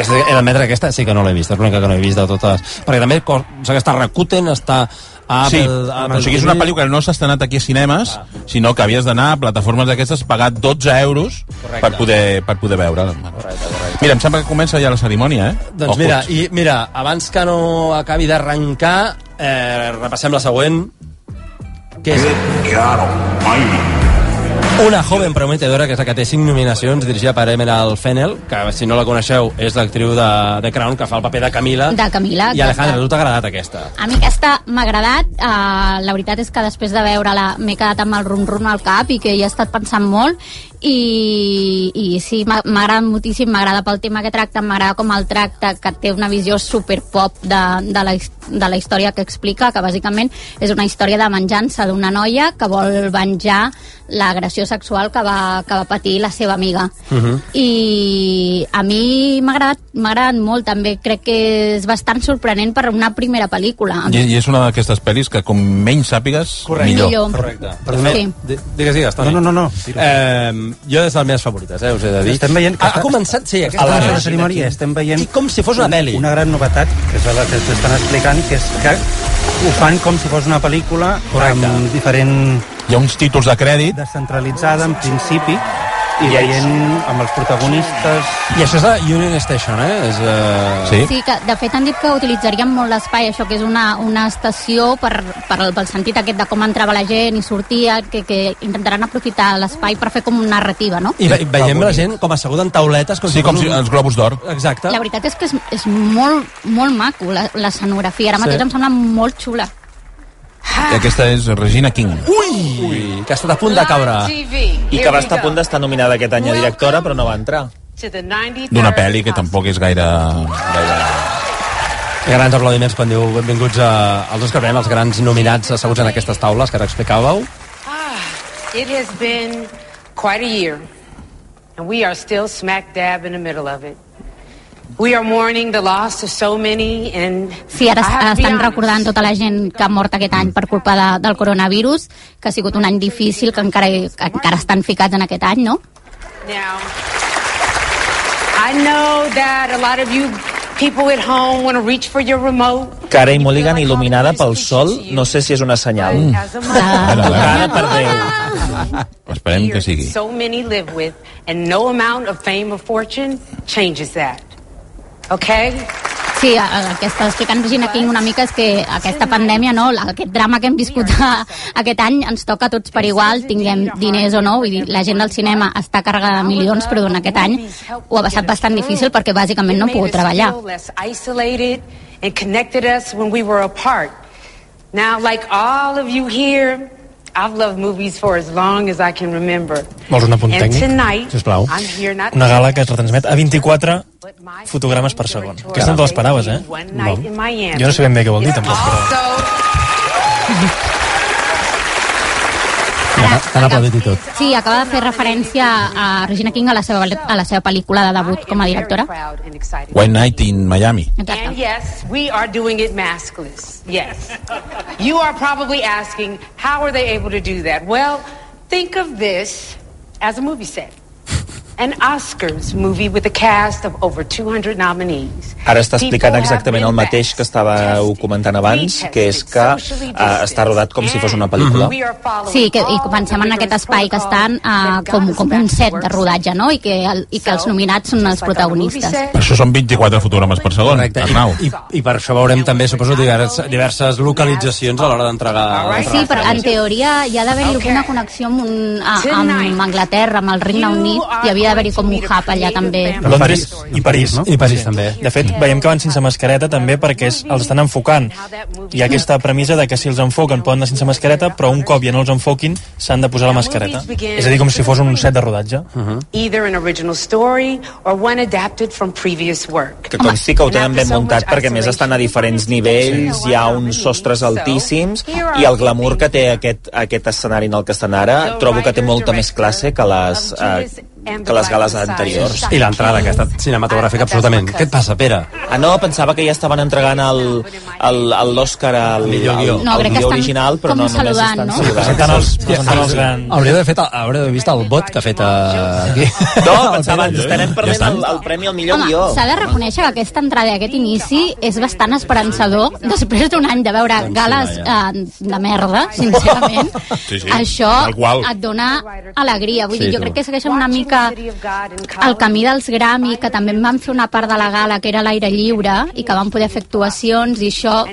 Aquesta, he d'admetre que aquesta sí que no l'he vist, és l'única que no he vist de totes. Perquè també o sigui, està Rakuten, està a Sí, Apple, Apple o sigui, és una pel·lícula que no s'ha estrenat aquí a cinemes, sinó que havies d'anar a plataformes d'aquestes, pagar 12 euros Correcte. per poder, per poder veure. Mira, em sembla que comença ja la cerimònia, eh? Doncs Ojo. mira, i mira, abans que no acabi d'arrencar, eh, repassem la següent, que és una joven prometedora, que és la que té cinc nominacions, dirigida per Emerald Fennel, que si no la coneixeu és l'actriu de, de Crown, que fa el paper de Camila. De Camila, I Alejandra, exacte. tu t'ha agradat aquesta? A mi aquesta m'ha agradat. Uh, la veritat és que després de veure-la m'he quedat amb el rum-rum al cap i que hi he estat pensant molt i, i sí, m'agrada moltíssim, m'agrada pel tema que tracta, m'agrada com el tracta, que té una visió super pop de, de, la, de la història que explica, que bàsicament és una història de venjança d'una noia que vol venjar l'agressió sexual que va, que va patir la seva amiga. Uh -huh. I a mi m'ha agradat, agradat molt, també crec que és bastant sorprenent per una primera pel·lícula. I, I és una d'aquestes pel·lis que com menys sàpigues, millor. Millor. Correcte. Perdoneu. Sí. Di- Digues, digues, Toni. No, no, no, no. Eh, jo és de les meves favorites, eh, us he de dir. Estem veient que ha, ha començat, sí, aquesta a la, la cerimònia estem veient I com si fos una pel·li. una gran novetat que és la que t'estan explicant que és que ho fan com si fos una pel·lícula Correcte. amb diferent Hi ha uns títols de crèdit. descentralitzada en principi i veient amb els protagonistes I això és de Union Station, eh? És, uh... Sí. Sí, que de fet han dit que utilitzarien molt l'espai, això que és una, una estació per, per, pel sentit aquest de com entrava la gent i sortia, que, que intentaran aprofitar l'espai per fer com una narrativa, no? I, ve, veiem la gent com asseguda en tauletes. Com Sí, com si els globus d'or. Exacte. La veritat és que és, és molt, molt maco, la- l'escenografia. Ara Sí. mateix em sembla molt xula. I aquesta és Regina King. Ui, que ha estat a punt de caure. I que va estar a punt d'estar nominada aquest any a directora, però no va entrar. D'una pel·li que tampoc és gaire... gaire... Grans aplaudiments quan diu benvinguts a, als Oscar Premi, els grans nominats asseguts en aquestes taules que ara explicàveu. It has been quite a year, and we are still smack dab in the middle of it. Sí, ara I have to be estan honest, recordant tota la gent que ha mort aquest any per culpa de, del coronavirus, que ha sigut un any difícil, que encara, que encara estan ficats en aquest any, no? Now, I know that a lot of you people at home want to reach for your remote. Cara i Mulligan il·luminada pel sol, no sé si és una senyal. Ah. Tocada per Déu. Esperem que sigui. so many live with, and no amount of fame or fortune changes that. Okay? Sí, el que està explicant Regina King una mica és que aquesta pandèmia, no, aquest drama que hem viscut a, aquest any ens toca a tots per igual, tinguem diners o no, vull dir, la gent del cinema està carregada de milions, però durant aquest any ho ha passat bastant difícil perquè bàsicament no ha pogut treballar. And connected us when we were apart. Now, like all of you here, I've loved movies for as long as I can remember. Vols un apunt tècnic? tonight, Sisplau. Una gala que es retransmet a 24 fotogrames per segon. Aquesta no te l'esperaves, eh? No. Jo no sé ben bé què vol dir, tampoc, però... T'han aplaudit i tot. Sí, acaba de fer referència a Regina King a la seva, a la seva pel·lícula de debut com a directora. White Night in Miami. And yes, we are doing it maskless. Yes. You are probably asking, how are they able to do that? Well, think of this as a movie set. An Oscars movie with a cast of over 200 nominees. Ara està explicant exactament el mateix que estàveu comentant abans, que és que uh, està rodat com si fos una pel·lícula. Sí, que, i pensem en aquest espai que estan uh, com, com un set de rodatge, no? I que, el, i que els nominats són els protagonistes. Per això són 24 fotogrames per segon, Correcte. Arnau. I, i, I per això veurem també, suposo, diverses, diverses localitzacions a l'hora d'entregar... Sí, però en teoria hi ha d'haver-hi alguna connexió amb, un, a, amb Anglaterra, amb el Regne Unit, hi havia d'haver-hi com un hub allà també. Londres i París, no? I París també. De fet, veiem que van sense mascareta també perquè és, els estan enfocant. Hi ha aquesta premissa de que si els enfoquen poden anar sense mascareta, però un cop ja no els enfoquin s'han de posar la mascareta. És a dir, com si fos un set de rodatge. Uh -huh. Either an original story or one adapted from previous work. Que consti que ho tenen ben muntat perquè a més estan a diferents nivells, hi ha uns sostres altíssims i el glamour que té aquest, aquest escenari en el que estan ara trobo que té molta més classe que les, eh, que les gales anteriors. I l'entrada, que ha estat cinematogràfica absolutament. Què et passa, Pere? Ah, no, pensava que ja estaven entregant el- el- el- l'Oscar al, Millor al, guió. No, al crec que guió estan original, però com no només saludant, estan no? saludant. Presentant els, els grans... Hauria d'haver fet, hauria d'haver vist el vot que ha fet eh, aquí. No, pensava, ens estarem perdent el, el premi al millor Home, guió. s'ha de reconèixer que aquesta entrada i aquest inici és bastant esperançador després d'un any de veure gales eh, de merda, sincerament. Sí, sí, Això et dona alegria. Vull dir, jo crec que segueixen una mica el camí dels Grammy, que també en van fer una part de la gala que era l'aire lliure i que van poder fer actuacions i això,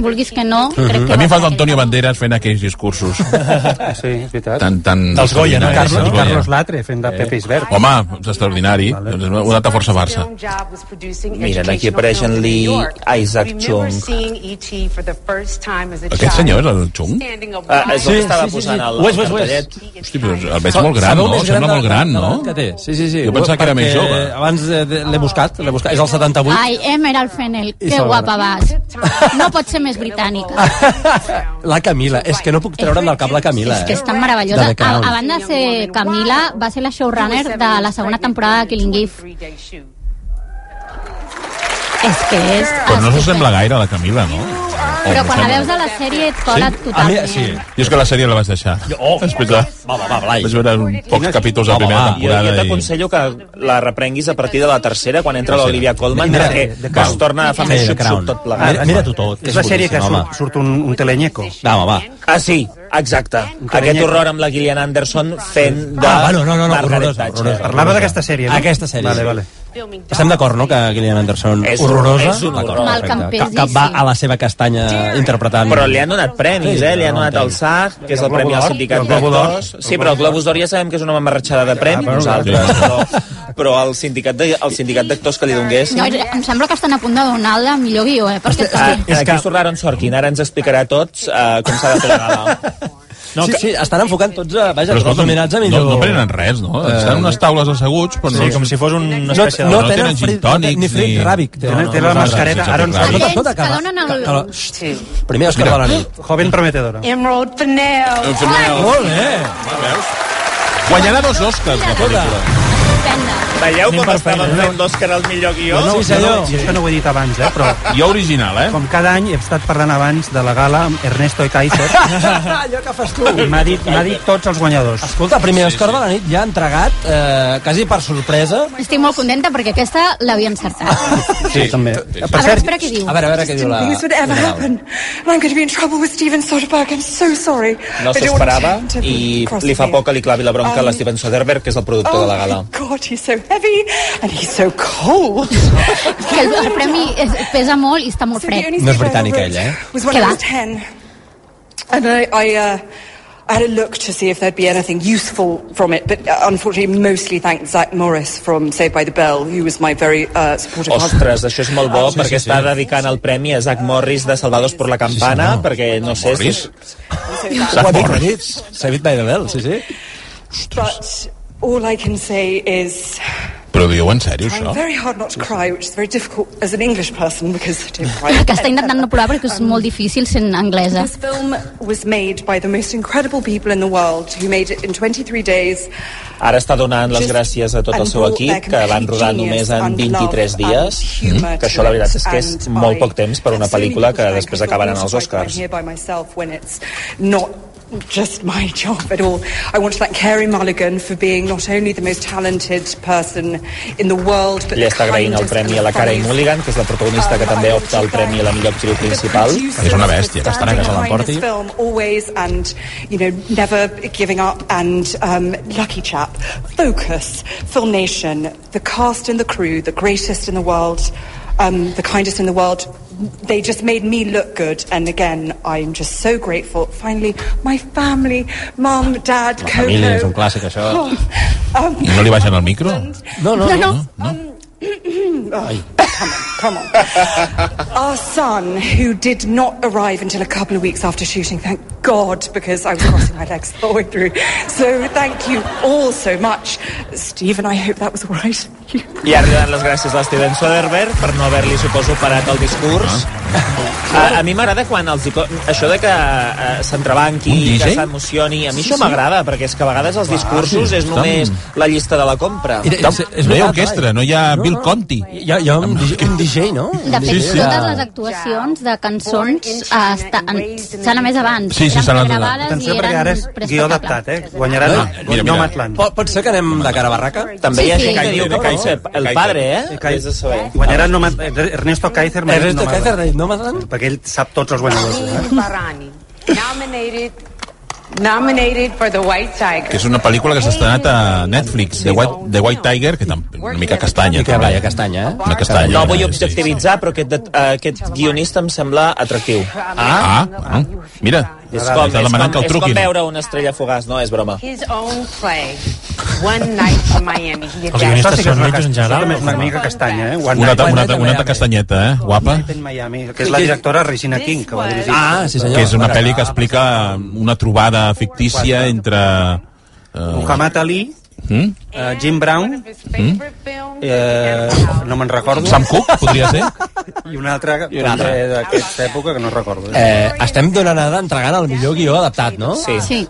vulguis que no, crec que A mi em falta Antonio Banderas fent aquells discursos Sí, és veritat. tan... tan Dels Goya, no? Carlos, Goya. Carlos Latre fent de Pepe Isbert. Home, és extraordinari. Vale. Ho ha anat a força Barça. Miren, aquí apareixen Lee Isaac Chung. Aquest senyor és el Chung? Ah, és el que estava sí, sí, posant sí. el, Ho és, ho és, el ho és. cartellet. Hosti, però el veig molt gran, no? Sembla molt gran, no? Que té. Sí, sí, sí. Jo pensava que era més jove. Abans eh, l'he buscat, l'he buscat. És el 78. Ai, Emerald Fennel, que guapa vas. No pot ser més britànica. La Camila. És que no puc treure'm del cap la Camila. És que eh? és tan meravellosa. A banda de ser Camila, va ser la showrunner de la segona temporada de Killing Eve. És que és... Però no s'assembla gaire a la Camila, no? Però quan la veus a la sèrie et cola A mi, totalment. sí. Jo és que la sèrie la vaig deixar. Oh, Després de... Va, va, va, Blai. Vaig veure un pocs capítols de la primera va. Jo, jo temporada i... t'aconsello que la reprenguis a partir de la tercera, quan entra l'Olivia Colman, Mira, que, de que es torna a Sí, més xup-xup tot Ah, plegat. Mira-t'ho tot. És la sèrie que surt, surt un, un teleñeco. Va, home, va. Ah, sí, exacte. Aquest horror amb la Gillian Anderson fent de Ah, bueno, no, no, no, Thatcher. horrorosa. Parlava d'aquesta sèrie, no? Aquesta sèrie. Vale, vale. Estem d'acord, no?, que Gillian Anderson És horrorosa. és un horror. Que, que va a la seva castanya interpretant... Però li han donat premis, Sí, eh? Li han donat el SAG, que és el el premi al sindicat d'actors. Sí, però el Globus d'Or ja sabem que és una mamarratxada de premi, bueno, nosaltres. Però, però el sindicat de- el sindicat d'actors que li dongués... No, em sembla que estan a punt de donar-la millor guió, eh? Perquè Ah, és aquí surt l'Aaron Sorkin, ara ens explicarà a tots uh, com s'ha de fer la gala. No, sí, sí, estan enfocant tots a... Vaja, Però escolta, nominats a no, millor... no prenen res, no? Estan en unes taules asseguts, però no... Sí, com si fos una No, espècie de... no, no tenen, tenen gin tònics ni ni- ràbic. Tenen- té la mascareta, sí, Aaron sí, Sorkin. Escolta, escolta, que, Que donen el- que, que, Xxt, primer Òscar de la nit. Joven prometedora. Emerald Fennell. Molt bé. Guanyarà dos Oscars, la pel·lícula. estupenda. Veieu com estàvem fent d'Òscar al millor guió? No, Sí, senyor. no, I això no ho he dit abans, eh? Però Jo original, eh? com cada any he estat parlant abans de la gala amb Ernesto e Kaiser Allò que fas tu. i m'ha dit, m'ha dit tots els guanyadors. Escolta, primer Òscar de la nit ja ha entregat, eh, quasi per sorpresa. Estic molt contenta perquè aquesta l'havia encertat. Sí, també. A Per veure, cert, espera què diu. A veure, a veure què diu la... think this would ever happen. And I'm going to be in trouble with Steven Soderbergh. I'm so sorry. No I s'esperava i li fa por que li clavi la bronca a la Um, Steven Soderbergh, que és el productor Oh de la gala. my God, he's so heavy and he's so cold. Que el, el premi és, pesa molt i està molt fred. No és britànica, wrote ella, eh? Què I va? was 10. And I, I, uh, I had a look to see if there'd be anything useful from it, but uh, unfortunately, mostly thanks Zach Morris from Saved by the Bell, who was my very uh, supportive husband. Ostres, això és molt bo, Ah, sí, perquè sí, està sí. dedicant el premi a Zach Morris de Salvados por la Campana, senyor. perquè, no sé... Morris? Si... Ha dit. Saved by the Bell, sí, sí. But all I can say is Però diu en sèrio, trying això? very hard not to cry, which is very difficult as an English person because I don't cry. Que està intentant no plorar perquè és molt difícil sent anglesa. This film was made by the most incredible people in the world who made it in 23 days. Ara està donant les gràcies a tot el seu equip, que van rodar només en 23 dies, que això la veritat és que és molt poc temps per una pel·lícula que després acabarà en els Oscars. Just my job at all. I want to thank Carey Mulligan for being not only the most talented person in the world, but Li the està agraint el kindest premi a la Carey Mulligan, que és la protagonista que també opta al premi a la millor actriu principal. És una bèstia, que estarà que se l'emporti. Always and you know never giving up and um, lucky chap focus film nation the cast and the crew the greatest in the world um, the kindest in the world they just made me look good and again I'm just so grateful finally my family mum dad La família és un Coco clàssic, això. um, I no li baixen el micro? No, no, No, no. no. um, come on, come on. Our son, who did not arrive until a couple of weeks after shooting, thank God, because I was crossing my legs the whole way through. So thank you all so much. Stephen, I hope that was all right. I arriben les gràcies a Steven Soderbergh per no haver-li, suposo, parat el discurs. A, a mi m'agrada quan els... Això de que uh, s'entrebanqui, que s'emocioni... A mi això m'agrada, perquè és que a vegades els discursos és només la llista de la compra. I- És, és no hi ha orquestra, no hi ha Bill Conti. Hi ha, hi ha un, DJ, un DJ, no? De fet, Sí, sí. totes les actuacions de cançons estan- s'han emès abans. Sí, sí, s'han emès gravades Atenció, perquè ara és guió adaptat, eh? Guanyarà No, no, mira, mira. Nomadland. Pot, pot ser que anem de cara a barraca? També hi ha Sí, gent sí. que diu que el padre, eh? Guanyarà Nomad... Ernesto Kaiser. Ernesto. Kaiser Nomadland? Perquè ell sap tots els guanyadors. Eh? Barani, nominated, nominated for the White Tiger. que és una pel·lícula que s'ha estrenat a Netflix, The White, The White Tiger, que tam, una mica castanya. Que Blaya Castanya, eh? Una castanya. No vull sí. objectivitzar, però aquest, eh, aquest guionista em sembla atractiu. Ah, bueno, mira, És com, és, demanant que com, és com veure una estrella fugaç, no? És broma. His own play, One Night in Miami. Els guionistes que és són una, metges en general. Una, una mica castanya, eh? One Una, Night una, una Miami. castanyeta, eh? Guapa. in Miami, que és la directora Regina King, que va dirigir. Ah, sí senyor. Que és una pel·li que explica una trobada fictícia entre... Uh, Muhammad Ali, mm? eh, Jim Brown, film eh, no me'n recordo, Sam Cooke, podria ser? i una altra, I una altra. d'aquesta època que no recordo. Eh, estem donant ara entregant el millor guió adaptat, no? Sí. Sí.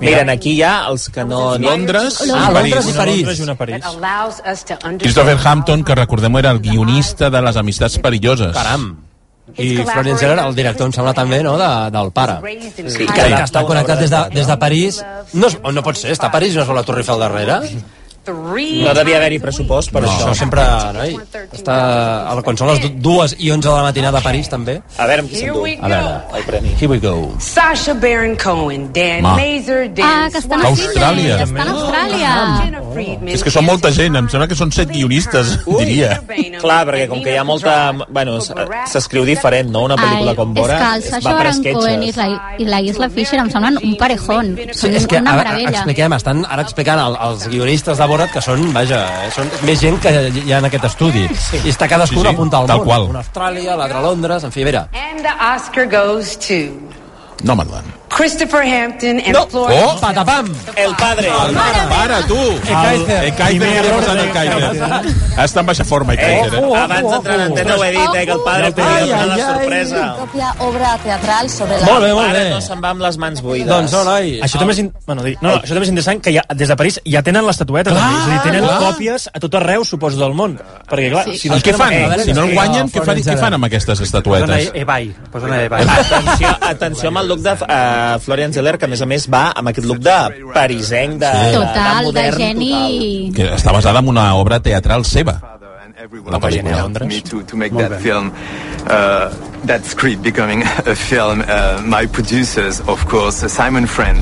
Miren, aquí hi ha els que no... Londres, Ah, Londres i Una a Londres París. i una París. Christopher Hampton, que recordem era el guionista de les amistats perilloses. Caram. I Florian Zeller, el director, em sembla també, no?, de, del pare. Sí, que Que, està connectat des de, de des de París. No, és- no pot ser, està a París i no vol la Torre Eiffel darrere. No devia haver-hi pressupost per No, això. sempre, noi, està, a la- quan són les du- dues i onze de la matinada a París, també. A veure amb qui s'endú A veure, el premi. here we go. Sasha Baron Cohen, Dan Ma. Mazer, Dan Ah, que estan a Austràlia. Sydney, que estan a Austràlia. Jenna Friedman, És que són molta gent, em sembla que són set guionistes, diria. Clar, perquè com que hi ha molta... Bueno, s'escriu diferent, no? Una pel·lícula Ai, com és Bora que el per Baron Cohen i la, i la Isla Fisher em semblen un parejón. Sí, Són és que una meravella. expliquem, estan ara explicant el, els guionistes de Borat que són, vaja, són més gent que hi ha en aquest estudi. Sí. I està cadascú Sí, sí, apunta al tal món. qual. Una a Austràlia, l'altra a Londres, en fi, a veure. And the Oscar goes to Nomadland. Christopher Hampton and No. Florence. Oh, Patapam! El padre. Para, tu! Kaiser. El Kaiser, què li ha passat al Kaiser? Està en baixa forma, el Eh, Kaiser, eh? abans d'entrar en antena ho he dit, eh, que el padre ai, ai. sorpresa. propia obra teatral sobre la... Molt bé, molt Ara bé. no se'n va amb les mans buides. Doncs no, noi. Això també és, in... bueno, dir, no, això també és interessant que ja, des de París ja tenen l'estatueta Clar, també. És a dir, tenen clar. còpies a tot arreu, suposo, del món. Perquè, clar, si no què fan? Eh, a Si no el que- guanyen, què fan, què fan amb aquestes Posa una estatuetes? Ebai, posa una Ebai. Atenció, atenció amb el look de uh, Florian Zeller, que a més a més va amb aquest look de parisenc, de, de, Total, de modern, geni. Que està basada en una obra teatral seva. La pel·lícula. Londres. me to, to make that film, uh, that script becoming a film. Uh, my producers, of course, Simon Friend,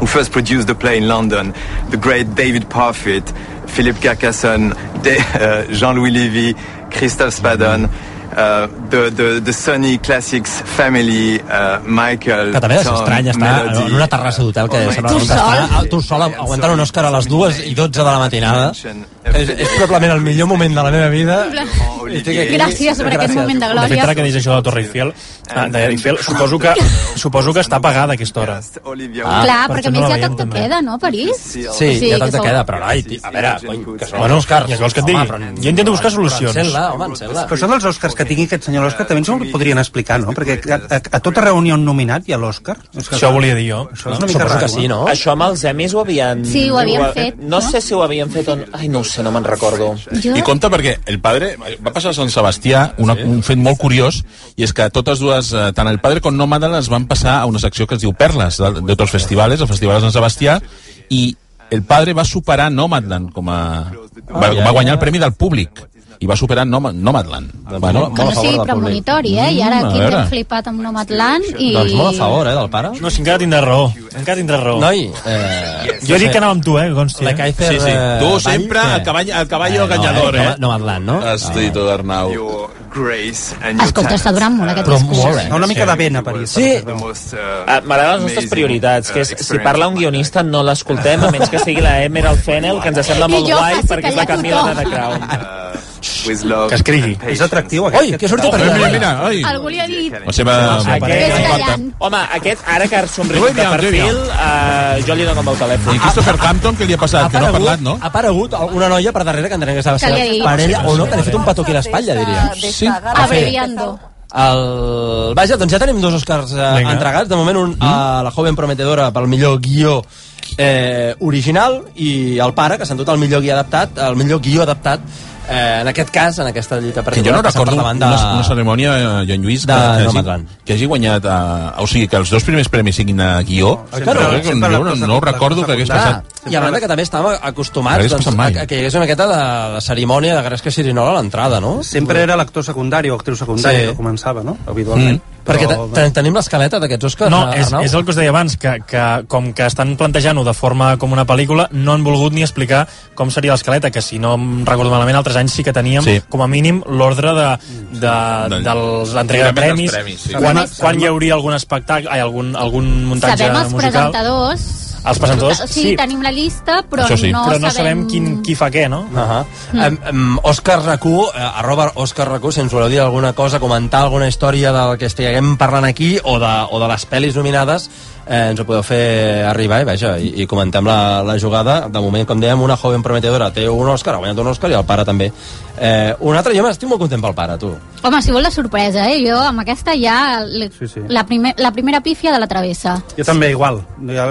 who first produced the play in London, the great David Parfit, Philip Carcassonne, De- uh, Jean-Louis Levy, Christophe Spadon, uh, the, the, the Sony Classics family, uh, Michael, Que també és Tom, estrany estar Melody, en una terrassa d'hotel que sembla Tu que està, tu sol aguantant un Òscar a les 2 i 12 de la matinada. És, és probablement el millor moment de la meva vida. I estic aquí. Gràcies per aquest moment de De fet, glòria. ara que deies això de Torre Eiffel, ah, de Eiffel suposo, que, suposo que està pagada a aquesta hora. Ah, Clar, per perquè a no més tot te també. queda, no, París? Sí, Sí, ja te sou- queda, però tio, a veure, cony, que són els Oscars. ja vols que et digui? Home, però- Jo intento buscar solucions. Però encén-la, home, encén-la. Però això dels Oscars que tingui aquest senyor l'Òscar també ens ho podrien explicar, no? Perquè a, a, a tota reunió un nominat hi ha l'Òscar. És que, Això volia dir jo. Això és una mica raro. que sí, no? Això amb els Emmys ho havien... Sí, ho havien ha- fet, No, no? sé si ho havien fet o no. Ai, no ho sé, no me'n recordo. Jo... I compte perquè el padre va passar a Sant Sebastià una, un fet molt curiós i és que totes dues, eh, tant el padre com Nomadland es van passar a una secció que es diu Perles de, de tots els festivals, el Festival de Sant Sebastià i el padre va superar Nomadland com a... Va, va guanyar el premi del públic i va superar Noma- Nomadland. Bueno, Que no sigui premonitori, eh? I ara Mm, aquí hem flipat amb Nomadland i... Doncs molt a favor, eh, del pare. No, si encara tindràs raó. Encara tindràs raó. Noi, eh, jo he dit que anava amb tu, eh, consti. La Eh? Kaiser... Sí, sí. eh, Tu sempre el cavall, el cavall Eh, no, eh? No, Nomadland, no? Estic tot Arnau. your grace and your Escolta, està durant molt aquest Però discurs. molt. Fa una mica de vent a París. Sí. the most, uh, Ah, M'agraden les nostres prioritats, que és, uh, si parla un guionista no l'escoltem, a menys que sigui la Emerald Fennel, que ens sembla molt guai, perquè és la Camila de The Crown. Que escrigui. És atractiu, Oi, que surti per allà. mira, mira, ai. Algú li ha dit... La seva... Aquest, home, aquest, ara que somriu de perfil, uh, jo li dono el meu telèfon. I Christopher Hampton, què li ha passat? Que no ha parlat, no? Ha aparegut una noia per darrere que entenem que estava sent parella, o no, que li ha fet un petó aquí a l'espatlla, diria. Sí. Abreviando. El... Vaja, doncs ja tenim dos Oscars eh, entregats. De moment, un Mm. a la joven prometedora pel millor guió eh, original i el pare, que s'ha endut el millor guió adaptat, el millor guió adaptat eh, en aquest cas, en aquesta lluita Que jo no per recordo davant una, una cerimònia, eh, Joan Lluís, que, de que, hagi, Nomadland. que hagi guanyat... Eh, o sigui, que els dos primers premis siguin a guió. Ah, claro. jo, jo no, no, ho recordo que hagués passat. I a banda que també estàvem acostumats doncs, a, a que hi hagués una miqueta de, de cerimònia de gresca sirinola a l'entrada, no? Sempre era l'actor secundari o actriu secundària Sí. que començava, no? Habitualment. Mm. Perquè te, te, tenim l'escaleta d'aquests Oscars, No, és, Arnau? és el que us deia abans, que, que com que estan plantejant-ho de forma com una pel·lícula, no han volgut ni explicar com seria l'escaleta, que si no em recordo malament, altres anys sí que teníem, Sí. com a mínim, l'ordre de, de, Del- dels l'entrega de premis, premis, sí. quan, quan hi hauria algun espectacle, ai, algun, algun muntatge Sabem els musical. presentadors. Els presentadors, O sigui, sí. tenim la llista, però, Això sí. no, però no sabem... sabem quin, qui fa què, no? Uh -huh. mm. um, Òscar Racú, eh, arroba Òscar Racú, si ens voleu dir alguna cosa, comentar alguna història del que estiguem parlant aquí o de, o de les pel·lis nominades, eh, ens ho podeu fer arribar i, vaja, i, i comentem la, la jugada. De moment, com dèiem, una joven prometedora té un Òscar, ha guanyat un Òscar i el pare també. Eh, un altre, jo m'estic molt content pel pare, tu. Home, si vol la sorpresa, eh? Jo amb aquesta ja... li- Sí, sí. La, primer, la primera pífia de la travessa. Jo també igual. Ja,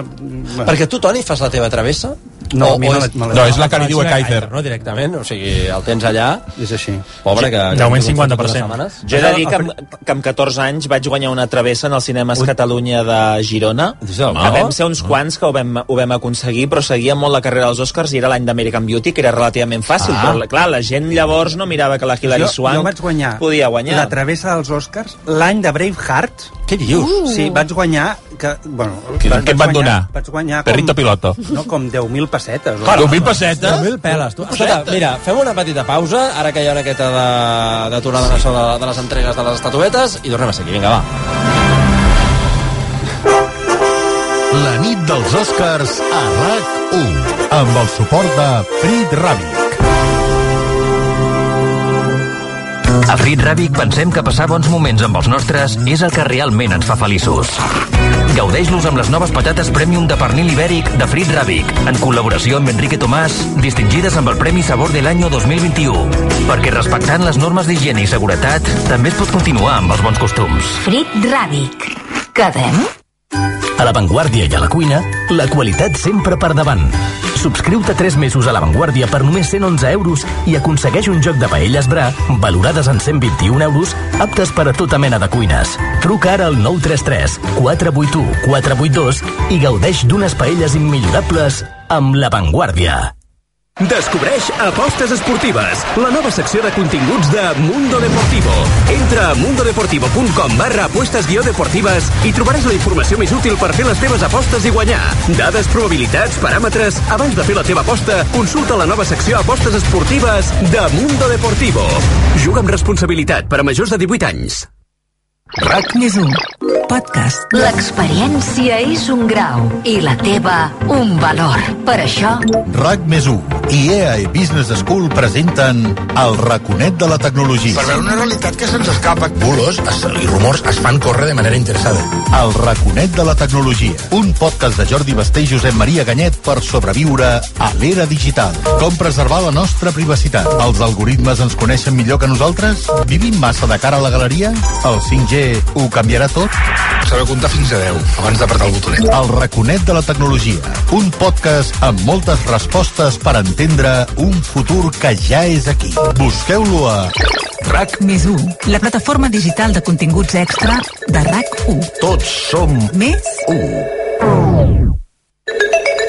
Perquè tu, Toni, fas la teva travessa? No, O- o no és- la- No, és la que li diu a Kaiser. No, directament, o sigui, el tens allà, És així. pobre, que... De moment que 50%. setmanes. Jo he de dir que amb, que amb 14 anys vaig guanyar una travessa en els cinemes Catalunya de Girona. El Que vam ser uns quants que ho vam, ho vam aconseguir, però seguia molt la carrera dels Oscars i era l'any d'American Beauty, que era relativament fàcil. Ah. Però, clar, la gent llavors no mirava que la Hilary jo, Swank jo vaig guanyar, podia guanyar. la travessa dels Oscars l'any de Braveheart. Què dius? Uh. Sí, vaig guanyar... Que, bueno, Què- vaig què et van guanyar- donar? Vaig guanyar com, Perrito piloto. no, com 10.000 pessetes. o- Claro, 10.000 pessetes? 10.000 peles, tu. Escolta, mira, fem una petita pausa, ara que hi ha una miqueta de- d'aturada en això de, de les entregues de les estatuetes, i tornem a seguir. Vinga, va. La nit dels Oscars a RAC1 amb el suport de Frit Ràbic. A Frit Ràbic pensem que passar bons moments amb els nostres és el que realment ens fa feliços. Gaudeix-los amb les noves patates Premium de pernil ibèric de Frit Ràbic, en col·laboració amb Enrique Tomàs, distingides amb el Premi Sabor de l'any 2021. Perquè respectant les normes d'higiene i seguretat, també es pot continuar amb els bons costums. Frit Ràbic. Quedem? A La Vanguardia i a la cuina, la qualitat sempre per davant. Subscriu-te 3 mesos a La Vanguardia per només 111 euros i aconsegueix un joc de paelles Bra valorades en 121 euros aptes per a tota mena de cuines. Truca ara al 933 481 482 i gaudeix d'unes paelles immillorables amb La Vanguardia. Descobreix Apostes Esportives, la nova secció de continguts de Mundo Deportivo. Entra a mundodeportivo.com barra apuestes guió deportives i trobaràs la informació més útil per fer les teves apostes i guanyar. Dades, probabilitats, paràmetres... Abans de fer la teva aposta, consulta la nova secció Apostes Esportives de Mundo Deportivo. Juga amb responsabilitat per a majors de 18 anys. RAC més 1. Podcast. L'experiència és un grau i la teva un valor. Per això... RAC més 1 i EAE Business School presenten El raconet de la tecnologia. Per veure una realitat que se'ns escapa. Bulos es, i rumors es fan córrer de manera interessada. El raconet de la tecnologia. Un podcast de Jordi Basté i Josep Maria Ganyet per sobreviure a l'era digital. Com preservar la nostra privacitat. Els algoritmes ens coneixen millor que nosaltres? Vivim massa de cara a la galeria? El 5G ho canviarà tot? Saber comptar fins a 10 abans d'apretar el botonet. El raconet de la tecnologia. Un podcast amb moltes respostes per entendre un futur que ja és aquí. Busqueu-lo a RAC més 1. La plataforma digital de continguts extra de RAC1. Tots som Més 1.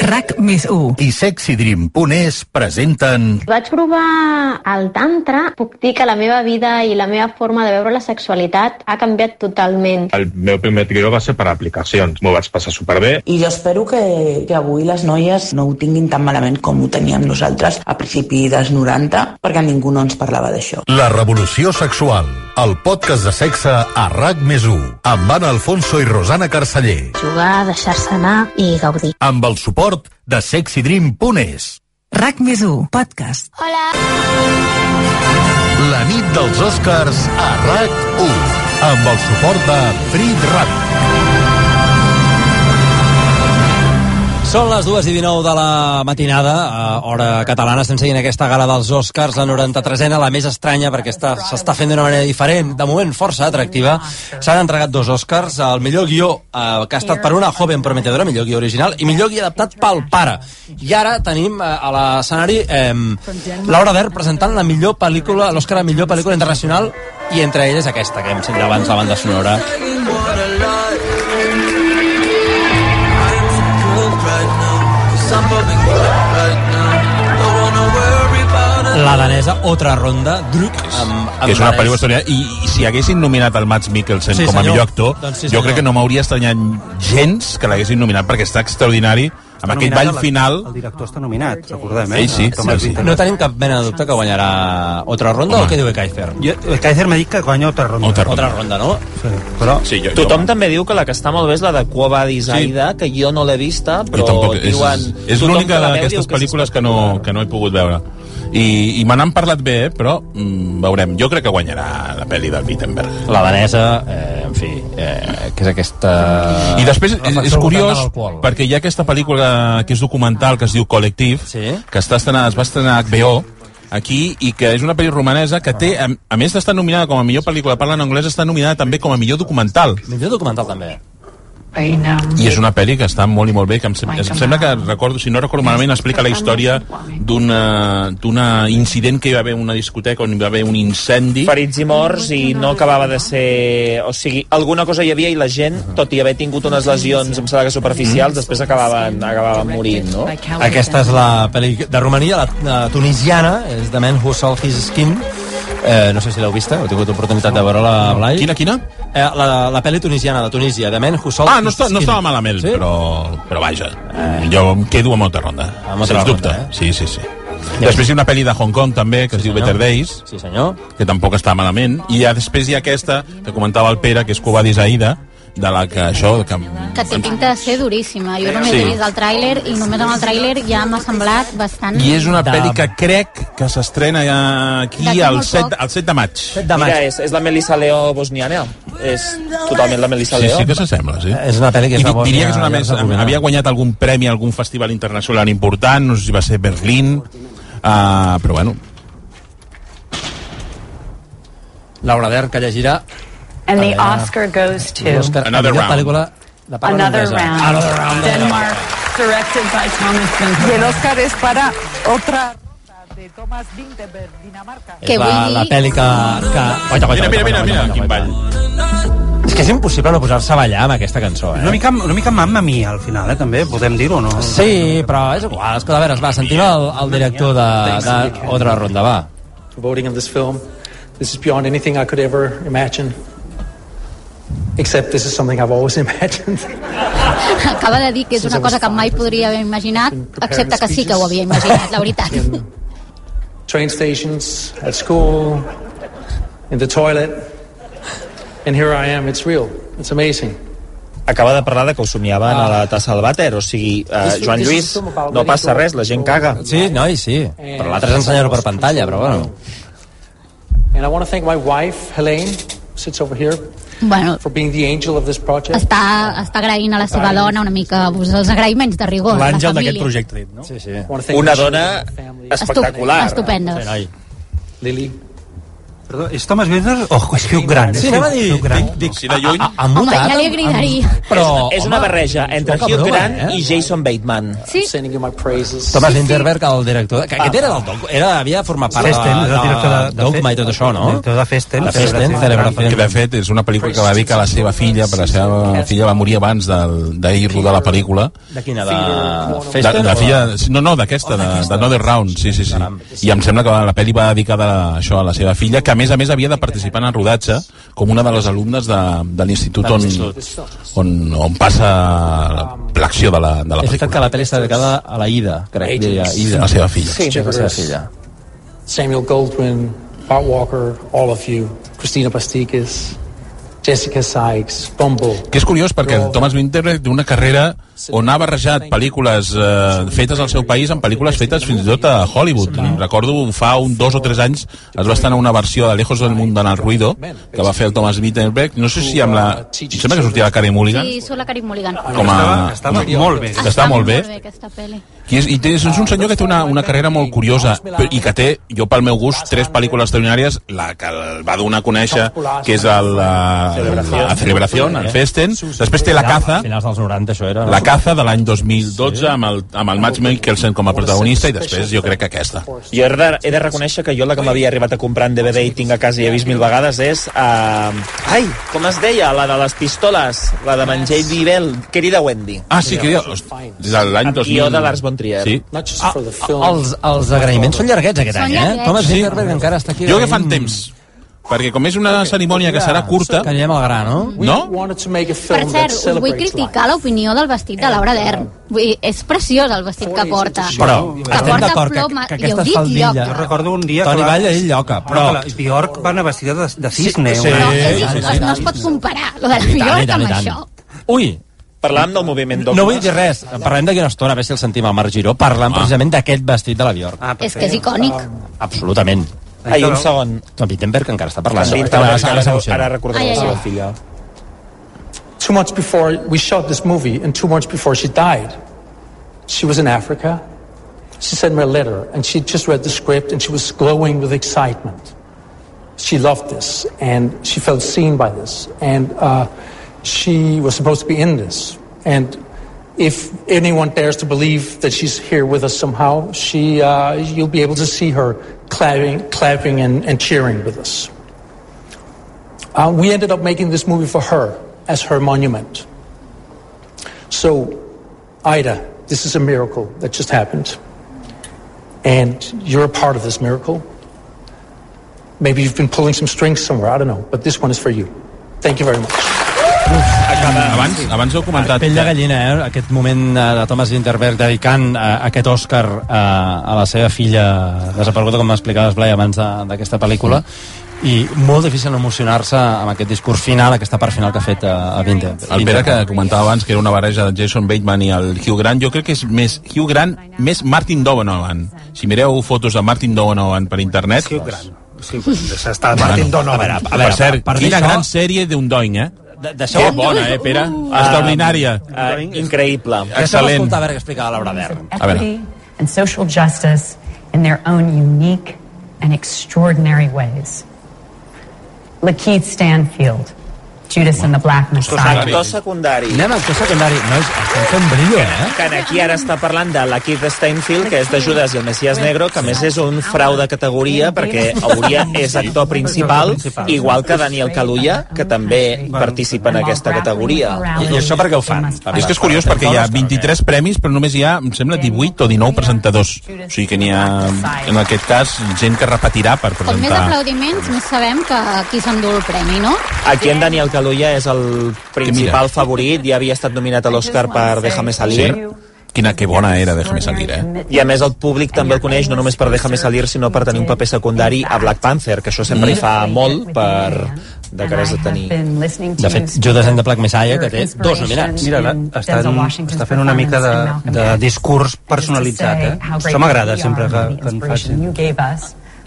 RAC més 1. I SexyDream.es presenten Vaig provar el tantra. Puc dir que la meva vida i la meva forma de veure la sexualitat ha canviat totalment. El meu primer trio va ser per aplicacions. M'ho vaig passar superbé. I jo espero que, que avui les noies no ho tinguin tan malament com ho teníem nosaltres a principi dels 90, perquè ningú no ens parlava d'això. La revolució sexual, el podcast de sexe a RAC més 1, amb Anna Alfonso i Rosana Carceller, Jugar, deixar-se anar i gaudir. amb el suport de SexyDream.es. RAC més 1. Podcast. Hola. dels Oscars a RAC1 amb el suport de Frit Ràdio. Són les dues i 19 de la matinada, a hora catalana. Estem seguint aquesta gala dels Oscars, la 93a, la més estranya, perquè s'està fent d'una manera diferent, de moment força atractiva. S'han entregat dos Oscars, el millor guió, eh, que ha estat per una joven prometedora, millor guió original, i millor guió adaptat pel pare. I ara tenim eh, a l'escenari eh, Laura Der presentant la millor pel·lícula, l'Oscar a millor pel·lícula internacional, i entre elles aquesta, que hem sentit abans, la banda sonora. La danesa, Otra Ronda, Druk, amb, amb que és una danès. pel·lícula extraordinària i, i si haguessin nominat el Mats Mikkelsen Sí, com a senyor. millor actor Doncs sí, jo senyor. crec que no m'hauria estranyat gens que l'haguessin nominat perquè està extraordinari amb aquell ball final El director està nominat, recordem, eh? Ell sí, Thomas sí, sí. No tenim cap mena de dubte que guanyarà Otra Ronda o què diu Kaiser? Jo, el Kaiser m'ha dit que guanya otra ronda. Otra Otra Ronda, no? Sí, però... sí, jo, Tothom també diu que la que està molt bé és la de Quo Vadis Aida, que jo no l'he vista, jo però tampoc, és, diuen... és tothom l'única d'aquestes és pel·lícules que no, que no he pogut veure i, i me n'han parlat bé, però mm, veurem, jo crec que guanyarà la pel·li del Wittenberg La danesa, eh, en fi, eh, que és aquesta... I després és, és curiós perquè hi ha aquesta pel·lícula que és documental que es diu Col·lectiv Sí. que està estrenada, es va estrenar a HBO aquí i que és una pel·li romanesa que té, a, a més d'estar nominada com a millor pel·lícula de parla en anglès, està nominada també com a millor documental. Millor documental també. I és una pel·li que està molt i molt bé, que em, sem em sembla que, recordo, si no recordo malament, explica la història d'un incident que hi va haver en una discoteca on hi va haver un incendi. ferits i morts i no acabava de ser... O sigui, alguna cosa hi havia i la gent, tot i haver tingut unes lesions, em sembla que superficials, després acabaven, acabaven morint, no? Aquesta és la pel·li de Romania, la, la tunisiana, és The Man Who Sold His Skin. Eh, no sé si l'heu vista, heu tingut oportunitat de veure-la, Blai. Quina, quina? Eh, la, la pel·li tunisiana de Tunísia, The Man Who Sold Ah, no, està, no estava malament, Sí? però, però vaja, jo em quedo amb altra ronda, Otra sens dubte. Ronda, eh? Sí, sí, sí. Després hi ha una pel·li de Hong Kong també, que es diu senyor. Better Days, Sí, senyor. que tampoc està malament, i ja després hi ha aquesta que comentava el Pere, que és Covadis Aida, de la que això... Que, Que té pinta de ser duríssima. Jo només Sí. he vist el tràiler i només amb el tràiler ja m'ha semblat bastant... I és una De- pel·li que crec que s'estrena aquí D'aquí el molt 7, poc. el 7 de maig. De maig. Mira, és, és la Melissa Leo bosniana. És totalment la Melissa Sí, Leo. sí que s'assembla, sí. És una pel·li que I és Bòsnia diria que és una i més... Havia guanyat algun premi a algun festival internacional important, no sé si va ser Berlín, uh, però bueno, Laura Der, que llegirà And the. Oscar goes to Another Round. pel·lícula de parla Another. Round, Another Round. Denmark, directed by Thomas Y el Vinterberg. Oscar es para otra ronda de Thomas Vinterberg, Dinamarca. És la, la pel·li que... que... Guaita, Mira, mira, mira, quin ball. És que és impossible no posar-se a ballar amb aquesta cançó, Una eh? mica, una mica mamma mia, al final, eh, també, podem dir-ho, no? Sí, però és igual. Escolta, a veure, va, sentim el, el director de, de Otra Ronda, va. for voting on this film. This is beyond anything I could ever imagine. Except this is something I've always imagined. Acaba de dir que és una cosa que mai podria haver imaginat, excepte que sí que ho havia imaginat, la veritat. Train stations, at school, in the toilet. And here I am. It's real. It's amazing. Acaba de parlar de que ho somiaven a la tassa del vàter, o sigui, eh, Joan Lluís, no passa res, la gent caga. Sí, noi, sí. Però l'altre és ensenyar-ho per pantalla, però bueno. And I want to thank my wife, Helene, sits over here, Bueno, for being the angel of this project. està, està agraint a la seva dona una mica pues, els agraïments de rigor. la L'àngel d'aquest projecte, dit, no? Sí, sí. Una dona espectacular. Estupendos. Sí, noi. Lily. Perdó, és Thomas Winter o és Hugh Grant? Sí, anem a dir... Hugh Grant. Dic, dic, Si de lluny... ha, ha Home, mutat, ja li agradaria. Però, és una home, barreja entre Hugh broma, Grant eh? i Jason Bateman. Sí? Thomas Winterberg, el director... Que aquest era del doc, era, havia format part Festen, és de, de, de Dogma i tot això, no? Director de Festen. De Festen, celebració. Que de fet és una pel·lícula que va dedicar a la seva filla, perquè la seva filla va morir abans d'ahir rodar la pel·lícula. De quina? De De, Festen? de o filla, no, no, d'aquesta, de, de Another Round, sí, sí, sí. I em sembla que la pel·li va dedicada a això a la seva filla, que a més a més havia de participar en el rodatge com una de les alumnes de, de l'institut on, on, on passa l'acció de la, de la És veritat pel·lícula. que la pel·li està dedicada a la Ida, crec, diria. Ida. La seva filla. Sí. La seva filla. Samuel Goldwyn, Bart Walker, all of you, Christina Pastikis, Jessica Sykes, Bumble. Que és curiós perquè el Thomas Winter té una carrera on ha barrejat pel·lícules eh, fetes al seu país amb pel·lícules fetes fins i tot a Hollywood. Recordo fa un dos o tres anys es va estar en una versió de Lejos del Mundo en el Ruido que va fer el Thomas Wittenberg, no sé si amb la... Em sembla que sortia la Carey Mulligan. Sí, surt la Karim Mulligan. com a... Estava- estava molt bé. Que està molt bé. Molt bé, aquesta pel·li. I és, i té, és un senyor que té una, una carrera molt curiosa però- i que té, jo pel meu gust, tres pel·lícules extraordinàries, la que el va donar a conèixer, que és el, la, la Celebració, el Festen, després té La Caza, Finals dels 90, això era... La Caza de l'any 2012 amb el, amb el Mads Mikkelsen com a protagonista i després jo crec que aquesta. Jo he de, he de reconèixer que jo la que m'havia arribat a comprar en DVD i tinc a casa i he vist mil vegades és... Uh, ai, com es deia? La de les pistoles, la de Menjell Vivel, querida Wendy. Ah, sí, que jo, des de l'any Amb 2000... guió de Lars von Trier. Sí. Ah, els, els agraïments són llarguets aquest any, eh? Thomas Winterberg encara està aquí. Jo que fan temps, perquè com és una cerimònia que serà curta... Que anirem al gra, no? No? Per cert, us vull criticar l'opinió del vestit de Laura Dern. Vull dir, és preciós el vestit que porta. Però que estem porta d'acord que, que heu aquestes faldilles... lloc. Jo recordo un dia Toni que va- Vall ha dit lloca, però... Però la Bjork va anar vestida de, de cisne. Sí, una- No, és, sí, sí, no es pot comparar, lo de la Bjork amb tant. això. Ui, Parlàvem del moviment dogmes. no vull dir res. Parlem d'aquí una estona, a veure si el sentim al Marc Giró, parlant precisament d'aquest vestit de la Bjork. Ah, És que és icònic. Absolutament. Ai, un segon. Tom Wittenberg encara està parlant. Sí, Està- ara, Ai, la seva filla. Two months before we shot this movie, and two months before she died, she was in Africa. She sent me a letter, and she just read the script, and she was glowing with excitement. She loved this, and she felt seen by this, and uh, she was supposed to be in this. And if anyone dares to believe that she's here with us somehow, she, uh, you'll be able to see her clapping, clapping and, and cheering with us. Uh, we ended up making this movie for her as her monument. So, Ida, this is a miracle that just happened. And you're a part of this miracle. Maybe you've been pulling some strings somewhere, I don't know, but this one is for you. Thank you very much. Abans, abans heu comentat... Pell de gallina, eh? Aquest moment eh, de Thomas Winterberg dedicant eh, aquest Òscar eh, a la seva filla desapareguda, com m'explicaves, Blai, abans d'aquesta pel·lícula, i molt difícil no emocionar-se amb aquest discurs final, aquesta part final que ha fet eh, a Winterberg. El Pere que comentava abans que era una barreja de Jason Bateman i el Hugh Grant, jo crec que és més Hugh Grant, més Martin Donovan. Si mireu fotos de Martin Donovan per internet... Hugh Grant. Sí, s'està Martin Donovan. A veure, a per veure, cert, per quina això- gran sèrie d'un doing, eh? De- Que Deixeu... bona, eh, Pere? Extraordinària. Uh, increïble. Deixeu Excel·lent. escoltar a veure què explicava Laura Dern. A veure. equity and social justice in their own unique and extraordinary ways. Lakeith Stanfield, Judas and the Black Messiah. Actor secundari. Anem a actor secundari. Nois, estem fent brillo, eh? Que aquí ara està parlant de la Keith Steinfield, que és de Judas i el Messias Negro, que a més és un frau de categoria perquè hauria és actor principal, igual que Daniel Kaluuya, que també participa en aquesta categoria. I, I això per què ho fan? És que és curiós perquè hi ha 23 premis, però només hi ha, em sembla, 18 o 19 presentadors. O sigui que n'hi ha, en aquest cas, gent que repetirà per Com més presentar. aplaudiments, més sabem que qui s'endú el premi, no? Aquí en Daniel Kaluuya és el principal favorit, ja havia estat nominat a l'Oscar per Déjame Salir. Sí. Quina que bona era, déjame salir, eh? I a més el públic també el coneix no només per Déjame Salir, sinó per tenir un paper secundari a Black Panther, que això sempre hi fa molt per de cares de tenir. De fet, Judas and the Black Messiah, que té dos nominats. Mira, la, estan, està fent una mica de, de discurs personalitzat, eh? Això m'agrada sempre que, que en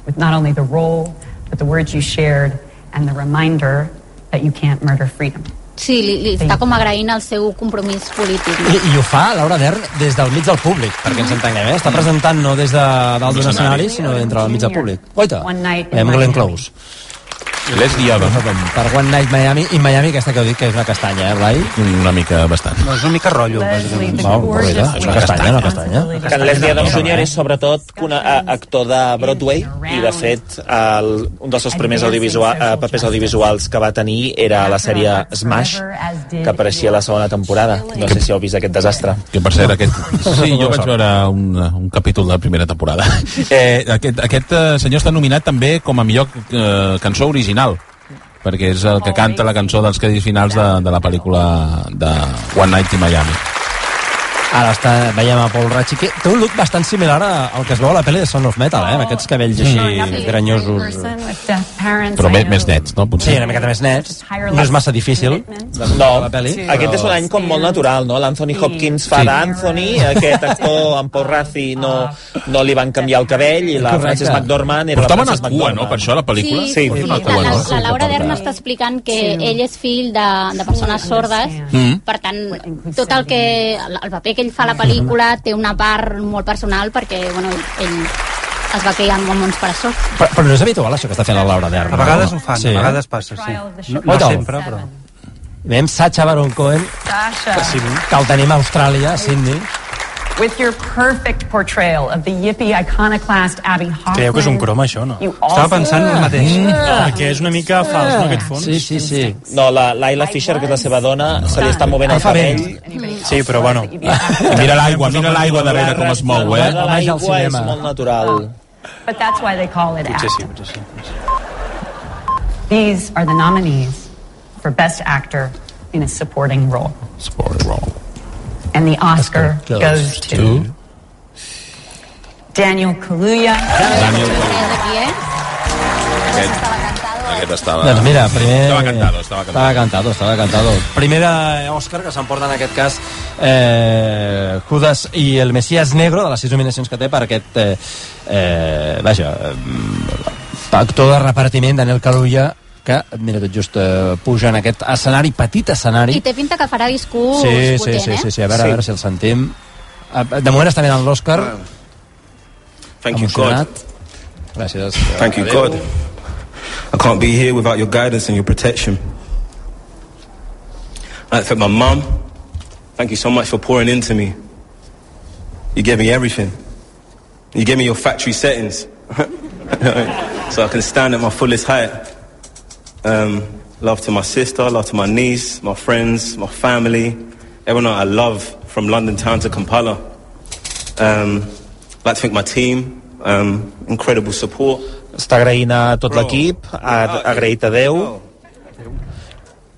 with not only the role, but the words you shared and the reminder that you can't murder freedom. Sí, li, li està com agraint el seu compromís polític. I, I ho fa Laura Dern des del mig del públic, perquè ens entenguem, eh? Està presentant no des de dalt d'un escenari, sinó d'entre el mig del públic. Guaita, veiem Glenn Close. Leslie Eva. Per One Night Miami, i Miami aquesta que heu dit que és una castanya, eh, Blai? Una mica bastant. No, és una mica rotllo. bàsicament. No, guaita, és una castanya, una castanya. Que en Leslie Adams Jr. és sobretot un a- actor de Broadway i de fet el, un dels seus primers audiovisual, eh, papers audiovisuals que va tenir era la sèrie Smash que apareixia a la segona temporada no sé si heu vist aquest desastre Que per cert, aquest... Sí, jo vaig veure un, un capítol de la primera temporada. Eh, aquest aquest eh, senyor està nominat també com a millor eh, cançó original perquè és el que canta la cançó dels crèdits finals de, de la pel·lícula de One Night in Miami. Ara està, veiem a Paul Ratchi, que té un look bastant similar a- al que es veu a la pel·li de Son of Metal, eh? amb aquests cabells així granyosos. Però més, més nets, no? Sí, Potser. una miqueta més nets. No és massa difícil. No, la pel·li, aquest és un any com molt natural, no? L'Anthony Hopkins fa Sí. d'Anthony, aquest actor en Paul Razzi no, no li van canviar el cabell i la Correcte. Frances McDormand era Però la Frances a cua, McDormand. no, per això, la pel·lícula? Sí, Sí, sí. una La, cua, la, no? la Laura Dern està explicant que ell és fill de, de persones sordes, Mm. per tant, tot el que... El, el paper que ell fa la pel·lícula té una part molt personal perquè, bueno, ell es va criar amb mons per això. Però, però no és habitual això que està fent la Laura Dern. A vegades no? ho fan, a vegades passa, sí. No, no sempre, però... Veiem Sacha Baron Cohen, Sasha. que el tenim a Austràlia, a Sydney. With your perfect portrayal of the yippie iconoclast Abby Hoffman. Creieu que és un croma, això, no? You also- Mm, perquè és una mica fals, no, aquest fons? Sí, sí, sí. No, la Laila Fisher, que és la seva dona, se li està movent el cabell. Sí, però bueno. Mira l'aigua, mira l'aigua darrere com es mou, eh? L'aigua és molt natural. But that's why they call it Potser sí, acting. potser sí. These are the nominees for Best Actor in a Supporting Role. Supporting role. And the Oscar goes goes, to, to- Daniel Kaluuya. Daniel eh? Aquest, aquest estava... Doncs mira, primer... Estava cantado, estava cantado. Estava cantado, estava cantado. Primer de Òscar que s'emporta en aquest cas eh, Judas i el Messias Negro de les sis nominacions que té per aquest eh, eh, vaja eh, actor de repartiment Daniel Kaluuya que, mira, tot just eh, puja en aquest escenari, petit escenari I té pinta que farà discurs sí, sí, potent, sí, eh? sí, sí, a veure, a veure si el sentim Eh, de moment està mirant l'Òscar Thank you, God. gràcies Thank you. God. I can't be here without your guidance and your protection. I'd like to thank my mum. Thank you so much for pouring into me. You gave me everything. You gave me your factory settings. so I can stand at my fullest height. Um, love to my sister, love to my niece, my friends, my family, everyone I love from London town to Kampala. Um, I'd like to thank my team. Um, incredible support. Està agraint a tot l'equip, ha agraït a Déu,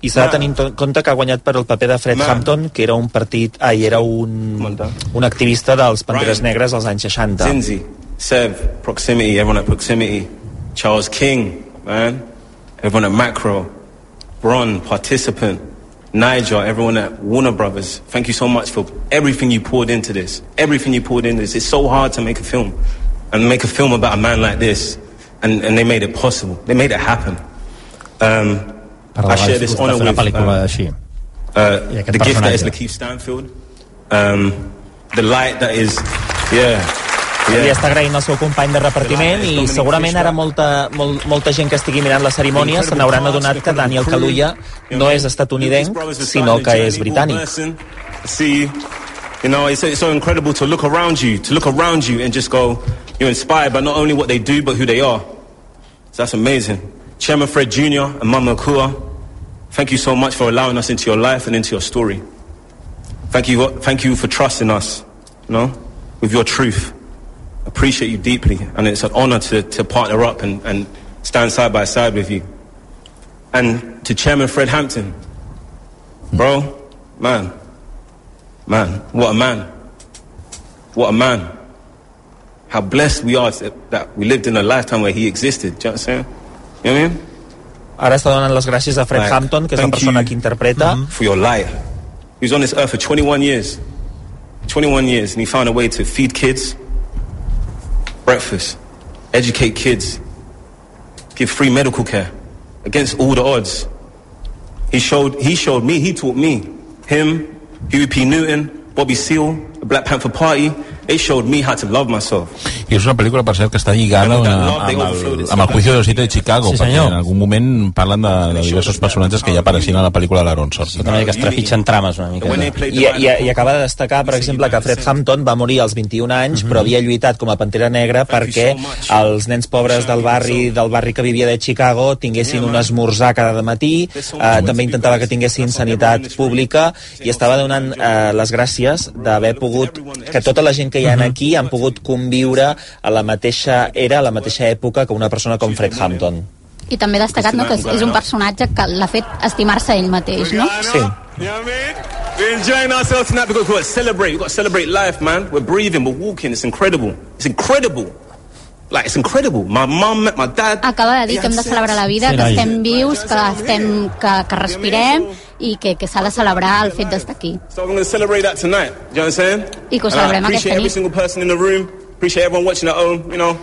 i s'ha de tenir en compte que ha guanyat per el paper de Fred Hampton, que era un partit, ai, era un, un activista dels Panteres Negres als anys 60. Zinzi, Sev, Proximity, everyone at Proximity, Charles King, man, everyone at Macro, Bron, participant, Niger, everyone at Warner Brothers. Thank you so much for everything you poured into this. Everything you poured into this. It's so hard to make a film and make a film about a man like this. And, and they made it possible. They made it happen. Um, I share this honor de fer una with pel·lícula uh, uh, the gift that is. Lakeith Stanfield, um, the light that is, yeah, Li yeah. està agraint al seu company de repartiment i segurament ara molta, molt, molta gent que estigui mirant la cerimònia se n'hauran adonat que Daniel Kaluuya no és estatunidenc, sinó que és britànic. You know, it's, it's so incredible to look around you, to look around you and just go, you're inspired by not only what they do, but who they are. So that's amazing. Chairman Fred Jr. and Mama Kua, thank you so much for allowing us into your life and into your story. Thank you, thank you for trusting us, you know, with your truth. Appreciate you deeply, and it's an honor to, to partner up and, and stand side by side with you. And to Chairman Fred Hampton, bro, man, man, what a man. What a man. How blessed we are that, that we lived in a lifetime where he existed. Do you know what I'm saying? You know what I mean? Ara està donant les gràcies a Fred Like, Hampton, que és la persona que interpreta. For your light. He was on this earth for 21 years. 21 years, and he found a way to feed kids, breakfast, educate kids, give free medical care against all the odds. He showed, he showed me, he taught me. Him, Huey P. Newton, Bobby Seale, the Black Panther Party, they showed me how to love myself. I és una pel·lícula, per cert, que està lligada amb, amb, el, amb el juicio de los de Chicago, Sí, perquè en algun moment parlen de, de diversos personatges que ja apareixien a la pel·lícula de l'Aaron Sorkin. Una mica es trepitgen trames una mica. I, i, I acaba de destacar, per exemple, que Fred Hampton va morir als 21 anys, però havia lluitat com a Pantera Negra perquè els nens pobres del barri del barri que vivia de Chicago tinguessin un esmorzar cada matí, eh, també intentava que tinguessin sanitat pública i estava donant eh, les gràcies d'haver pogut, que tota la gent que hi ha aquí han pogut conviure a la mateixa era, a la mateixa època que una persona com Fred Hampton. I també ha destacat no, que és, és un personatge que l'ha fet estimar-se ell mateix, no? Sí. We're enjoying ourselves tonight because we've got to celebrate. We've got to celebrate life, man. We're breathing, we're walking. It's incredible. It's incredible. Like, it's incredible. My mum met my dad. Acaba de dir que hem de celebrar la vida, que estem vius, que, estem, que, que respirem i que, que s'ha de celebrar el fet d'estar aquí. So I'm going to celebrate that tonight. You understand? I que ho And I celebrem appreciate aquesta every nit. single person in the room. Appreciate everyone watching at home. You know,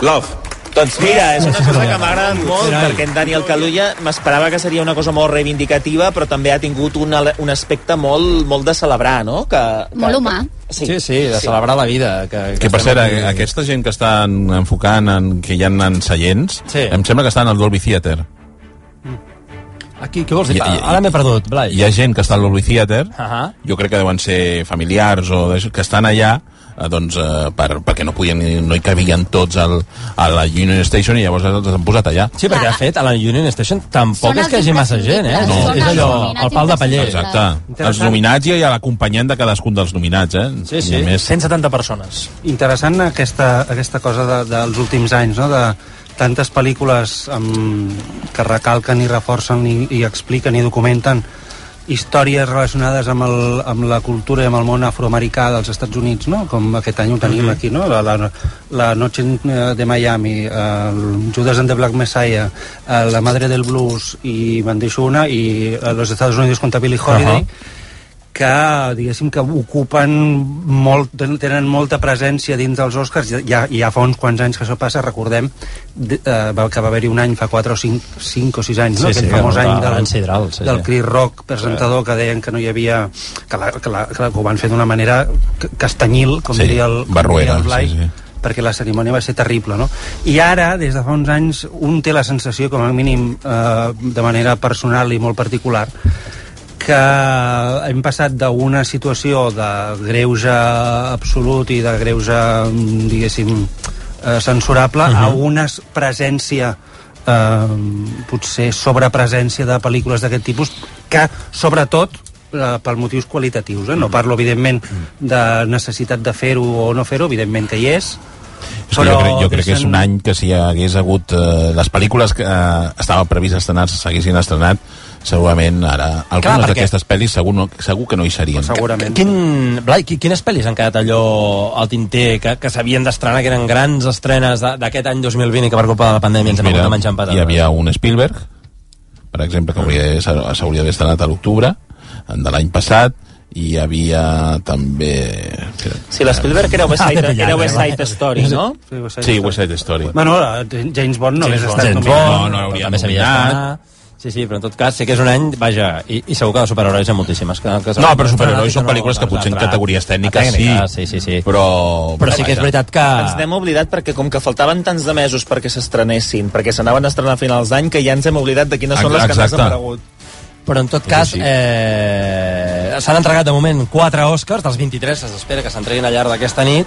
love. Doncs mira, és una cosa que m'ha agradat molt, perquè en Daniel Kaluuya m'esperava que seria una cosa molt reivindicativa, però també ha tingut un, ele- un aspecte molt, molt de celebrar, no? Que, que, Molt humà. Sí, sí, sí de celebrar la vida. Que, Que per estem cert, aquí. aquesta gent que estan enfocant en, que hi ha en seients, Sí. em sembla que estan al Dolby Theater. Aquí, què vols dir? Ara m'he perdut, Blai. Hi ha gent que està al Dolby Theater, Ahà. jo crec que deuen ser familiars o que estan allà eh, doncs, eh, per, perquè no podien, no hi cabien tots al, a la Union Station i llavors els han posat allà. Sí, perquè de fet a la Union Station tampoc és que hi hagi massa gent, eh? No. és allò, el pal de paller. Exacte. Els nominats i hi ha l'acompanyant de cadascun dels nominats, eh? Sí, a més, 170 persones. Interessant aquesta, aquesta cosa de, dels últims anys, no? de tantes pel·lícules amb, que recalquen i reforcen i, i expliquen i documenten històries relacionades amb, el, amb la cultura i amb el món afroamericà dels Estats Units, no? com aquest any ho tenim aquí, no? la, la, la Noche eh, de Miami, el Judas and the Black Messiah, eh, La Madre del Blues i me'n deixo una, i eh, Los Estados Unidos contra Billie Holiday, Ahà. Que diguéssim que ocupen molt, ten- tenen molta presència dins dels Oscars ja, ja fa uns quants anys que això passa recordem de, eh, va- que va haver-hi un any fa 4 o 5, 5 o 6 anys no? Sí, sí, aquell famós any del, van sidral, sí, del sí. Chris Rock presentador que deien que no hi havia que, la, que, la, que, la, que ho van fer d'una manera ca- castanyil com Sí, diria el, com barroera, diria el Blai sí, sí. perquè la cerimònia va ser terrible, no? I ara, des de fa uns anys, un té la sensació, com a mínim eh, de manera personal i molt particular, que hem passat d'una situació de greuge absolut i de greuge, diguéssim, eh, censurable Mhm. a una presència eh, potser sobrepresència de pel·lícules d'aquest tipus que, sobretot, eh, per motius qualitatius. Eh? No parlo, evidentment, de necessitat de fer-ho o no fer-ho, evidentment que hi és, És que jo, crec, jo crec que és un any que si hi hagués hagut eh, les pel·lícules que eh, estaven previst estrenar s'haguessin estrenat segurament ara algunes perquè- d'aquestes pel·lis segur, no, segur que no hi serien Quin, Blai, qui- quines pel·lis han quedat allò al tinter que, que s'havien d'estrenar, que eren grans estrenes d'aquest any 2020 i que per culpa de la pandèmia ens hem hagut de menjar hi havia un Spielberg per exemple que hauria- s'hauria d'haver estrenat a l'octubre de l'any passat i hi havia també... Sí, l'Spielberg era West Ah, Side, era West eh? Side Story, no? Sí, West Side Story. Bueno, eh, James Bond no James hagués Bond, estat James nominat. Bond, no l'hauria també s'havia. Sí, sí, però en tot cas sí que és un any, vaja, i, i segur que de superherois hi ha moltíssimes. Que, que No, però superherois són pel·lícules que potser en categories tècniques sí, sí, sí, sí. però... Però sí que és veritat que... Ens n'hem oblidat perquè com que faltaven tants de mesos perquè s'estrenessin, perquè s'anaven a estrenar a finals d'any, que ja ens hem oblidat de quines són les que han aparegut. Però en tot cas, eh, s'han entregat de moment 4 Oscars, dels 23 s'espera que s'entreguin al llarg d'aquesta nit,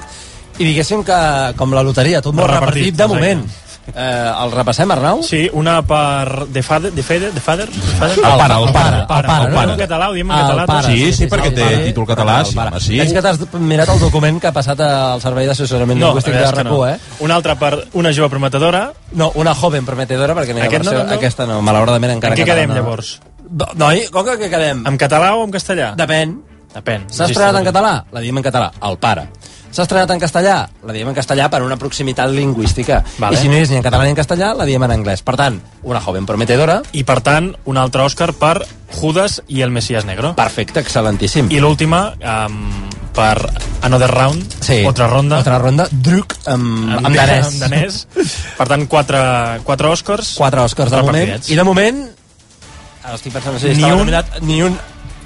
i diguéssim que, com la loteria, tot molt repartit, Repartit, de exacte. Eh, el repassem, Arnau? Sí, una per The Father, The Father, The Father? El pare, el pare, el pare, el No, pare. en català, ho diem en català. pare. Sí, sí, perquè té pare. títol català, El sí, pare. home, sí. Veig que t'has mirat el document que ha passat al Servei d'Assessorament No, Lingüístic de és RAC1, no. eh? Una altra per una jove prometedora. No, una joven prometedora, perquè n'hi ha Aquest no, versió, no, no? aquesta no, malauradament encara En què quedem, no. llavors? No, noi, com que què quedem? En català o en castellà? Depèn. Depèn. S'ha estrenat en català? La diem en català. El pare. S'ha estrenat en castellà? La diem en castellà per una proximitat lingüística. Vale. I si no és ni en català ni en castellà, la diem en anglès. Per tant, una joven prometedora. I per tant, un altre Òscar per Judas i el Messias Negro. Perfecte, excel·lentíssim. I l'última, um, per Another Round, Sí. otra ronda. Otra ronda, Druk, amb, amb, amb danès. Amb danès. Per tant, quatre, quatre Oscars. Quatre Oscars de moment. repartits. I de moment, ara estic pensant, si Ni estava un- nominat, ni un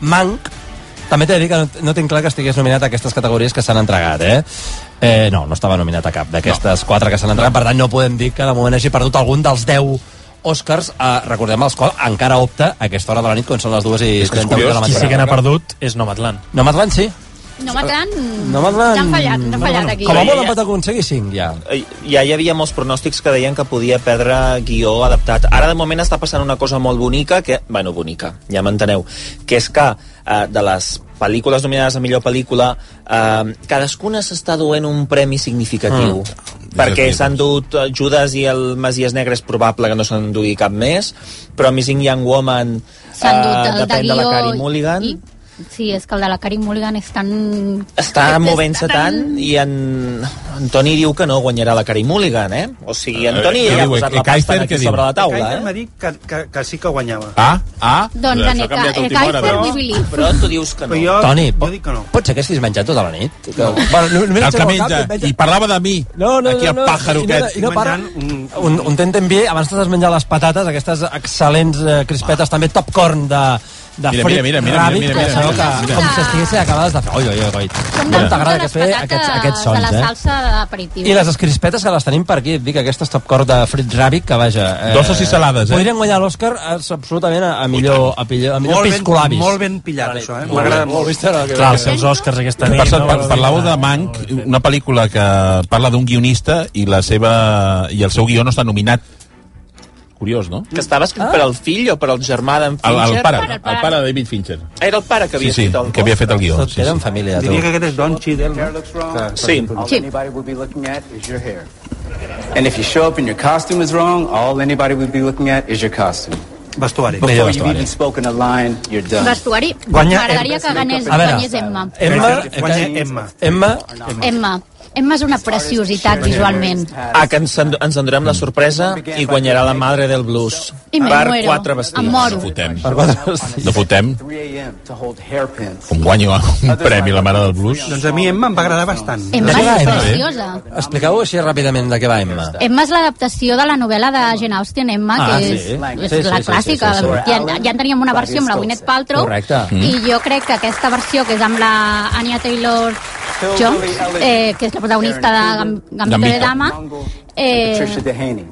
manc. També t'he de dir que no, no tinc clar que estigués nominat a aquestes categories que s'han entregat, eh? Eh, no, no estava nominat a cap d'aquestes no. quatre que s'han entregat, per tant no podem dir que de moment hagi perdut algun dels 10 Oscars, eh, recordem els quals encara opta a aquesta hora de la nit quan són les dues i És que és 38 de la curiós, qui matinada. sí que n'ha perdut és Nomadland. Nomadland sí. No m'atran... Nomadland... Ja han fallat, han fallat aquí. Com a molt pot aconseguir 5 ja. Eh, Ja hi havia molts pronòstics que deien que podia perdre guió adaptat. Ara, de moment, està passant una cosa molt bonica, que, bueno, bonica, ja m'enteneu, que és que eh, de les pel·lícules nominades a millor pel·lícula, eh, cadascuna s'està duent un premi significatiu. Mm. Perquè s'han dut eh, Judas i el Masies Negre és probable que no se'n dugui cap més, però Missing Young Woman S'han dut el de depèn de la Carey Mulligan. i- Sí, és que el de la Carey Mulligan és tan... Està movent-se tant i en Antoni diu que no guanyarà la Carey Mulligan, eh? O sigui, Antoni Eh, ja ha posat Eh, la pasta Keifer aquí sobre la taula, eh? m'ha dit que, que, que sí que guanyava. Ah, ah. Doncs en veus? we believe. Però tu dius que no. Jo, Toni, jo pot, dic que no. pot ser que estiguis menjat tota la nit? No. Bueno, només El que menja, i parlava de mi. No, no, Aquí el pàjaro aquest. I no para. un, Un, un tentem bé, abans t'has menjat les patates, aquestes excel·lents eh, crispetes, també top corn de, de Mira, mira, mira, mira, mira, que mira, mira, que, mira. com si estiguessin acabades de fer. Oi, oi, oi, Com de t'agrada que fer patates aquests, aquests de sons, la eh? salsa d'aperitiu. I les crispetes que les tenim per aquí, et dic, aquestes top corn de frit ràbic, que vaja... Eh, Dolces i salades, eh? Podrien guanyar l'Òscar eh, absolutament a, millor, a, millor, a millor piscolabis. molt ben pillat, això, eh? M'agrada molt. Clar, els seus Oscars aquesta nit. no? parlàveu de Mank, una pel·lícula que parla d'un guionista i la seva i el seu guió no està nominat. Curiós, no? Que estava escrit per al fill o per al germà d'en El, Fincher? el pare, el pare de David Fincher. Era el pare que havia Sí, sí, el que havia fet el guió. Tot Sí, sí. família, tu. Diria que aquest és Don Cheadle, Sí. Sí. anybody will be looking at is your hair. And if you show up and your costume is wrong, all anybody will be looking at is your costume. Vestuari. Before you've vestuari. even spoken a line, you're done. Vestuari, Guanya m'agradaria que ganés, A veure. guanyés Emma. Emma, Guanya Emma. Emma, Emma. Emma és una preciositat visualment. Ah, que ens, endu- ens endurem la sorpresa i guanyarà la Madre del Blues. I me per muero. quatre vestits. Em moro. No fotem. per quatre vestits. No fotem. 3 a.m. to hold hairpins. Com guanyo un premi la mare del blues. Doncs a mi Emma em va agradar bastant. Emma és Emma? preciosa. Expliqueu així ràpidament de què va Emma. Emma és l'adaptació de la novel·la de Jane Austen, Emma, Ah, que sí. és, Sí, és sí, la sí, sí, clàssica. sí, sí, sí. Ja, ja en teníem una versió amb la Gwyneth Paltrow, Correcte. i jo crec que aquesta versió, que és amb la Anya Taylor-Jones, eh, que és la protagonista de Gam- Gambito de. Dama, eh,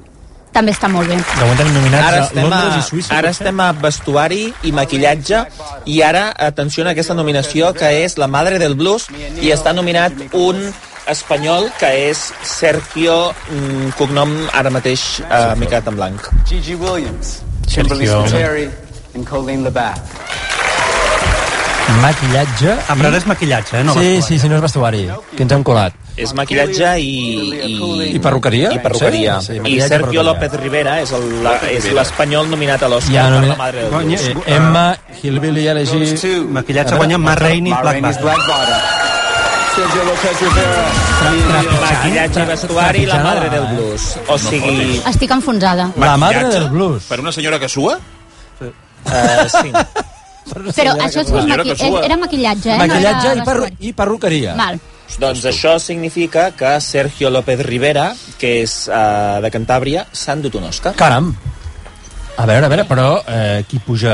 també està molt bé. De moment tenim nominats Ara a estem, Londres a, i Suïssa. ara potser? estem a vestuari i maquillatge i ara, atenció a aquesta nominació que és La Madre del Blues i està nominat un espanyol que és Sergio, mm, cognom ara mateix eh, m'he quedat en blanc. Gigi Williams. Kimberly Sergio. Spiteri and Colleen Labatt. Maquillatge. Ah, però ara és maquillatge, eh? No sí, vestuari. sí, sí, no és vestuari. Que ens hem colat. És maquillatge i... I, I perruqueria? I perruqueria. Sí, sí, I Sergio. López Rivera és el- la- és l'espanyol nominat a l'Oscar Ja, per nomina- La Madre del Guanya- Blues. Eh, Emma, Hillbilly Elegy... Maquillatge guanya Ma Rainey Black Bottom. Sergio Lopez Rivera. Maquillatge i vestuari i La Madre del Blues. O sigui... Estic enfonsada. La madre del blues. Per una senyora que sua? Uh, sí. Però això és maqui... que sua. era maquillatge, eh? Maquillatge no i, era perru vestuari. i perruqueria. Val. Doncs això significa que Sergio López Rivera, que és uh, de Cantàbria, s'ha endut un Òscar. Caram. A veure, a veure, però eh, qui puja...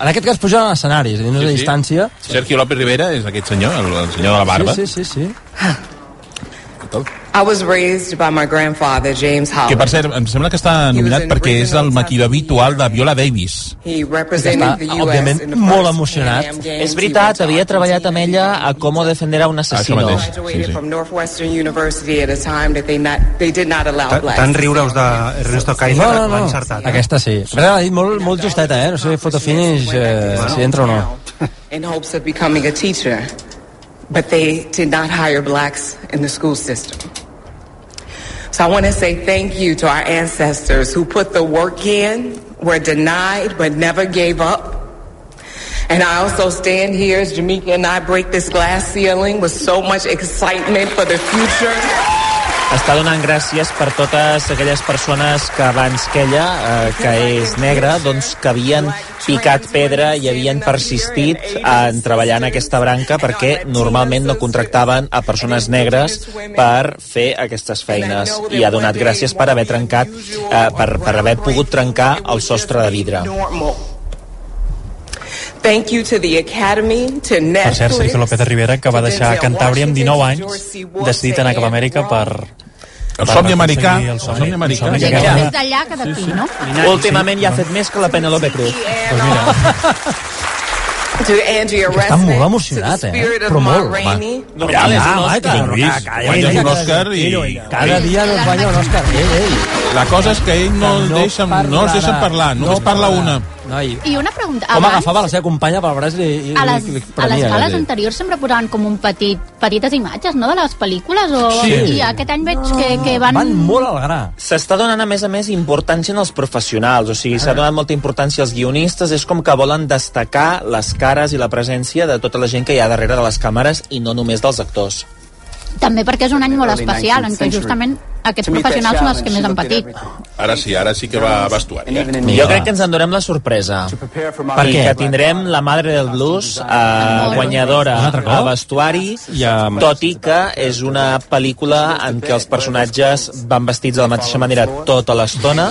En aquest cas puja a l'escenari, és a dir, no és a distància. Sergio López Rivera és aquest senyor, el, el senyor de la barba. Sí, sí, sí. sí. I was raised by my grandfather, James Que, per Howard. cert, em sembla que està nominat perquè és el maquillador habitual de Viola Davis. He Està, represented the U.S. òbviament, in the molt emocionat. És veritat, havia treballat amb ella a Cómo defender a un asesino. graduated from Northwestern University at a time that they not they did not allow Ta- blacks. Tant riure-us d'Ernesto Kaiser No, no, l'ha no. encertat. Aquesta sí. A veure, l'ha dit molt, molt justeta, eh? No sé, fotofinish, eh, si entra o no. in hopes of becoming a teacher, but they did not hire blacks in the school system. So I want to say thank you to our ancestors who put the work in, were denied, but never gave up. And I also stand here as Jamaica and I break this glass ceiling with so much excitement for the future. Està donant gràcies per totes aquelles persones que abans que ella, eh, que és negra, doncs que havien picat pedra i havien persistit en treballar en aquesta branca perquè normalment no contractaven a persones negres per fer aquestes feines i ha donat gràcies per haver trencat eh, per, per haver pogut trencar el sostre de vidre. Thank you to the Academy, to Per Netflix. cert, Sergio López Rivera, que va deixar Cantàbria amb 19 anys, decidit anar cap a Amèrica per... El per somni americà, El el somni, somni americà. el somni aquesta- més d'allà que d'aquí, no? últimament ja ha fet més que la Penelope Cruz Pues mira, To Andrea Està molt emocionat, eh? Però molt, Rainey. Normal, és un home, Òscar. que no, Lluís, calla, guanyes calla, un Òscar i... Cada dia no es guanya un Òscar. Ei, ei. La cosa és que ell no, no, deixa, no els deixa parlar, només no parla una. Noi, I una pregunta. com abans, agafava la seva companya pel braç i, i, a les, i li a les quasi. anteriors sempre posaven com un petit, petites imatges, no?, de les pel·lícules, o... Sí. I aquest any veig que, que van... molt al gra. S'està donant, a més a més, importància en els professionals, o sigui, s'ha donat molta importància als guionistes, és com que volen destacar les cares i la presència de tota la gent que hi ha darrere de les càmeres i no només dels actors. També perquè és un any molt especial, 19th en què century. justament aquests professionals són els que més han patit. at Ara sí, ara sí que va a vestuari. Eh? Jo crec que ens endurem la sorpresa. Per I què? que tindrem la Madre del Blues eh, guanyadora a vestuari, tot i que és una pel·lícula en què els personatges van vestits de la mateixa manera tota l'estona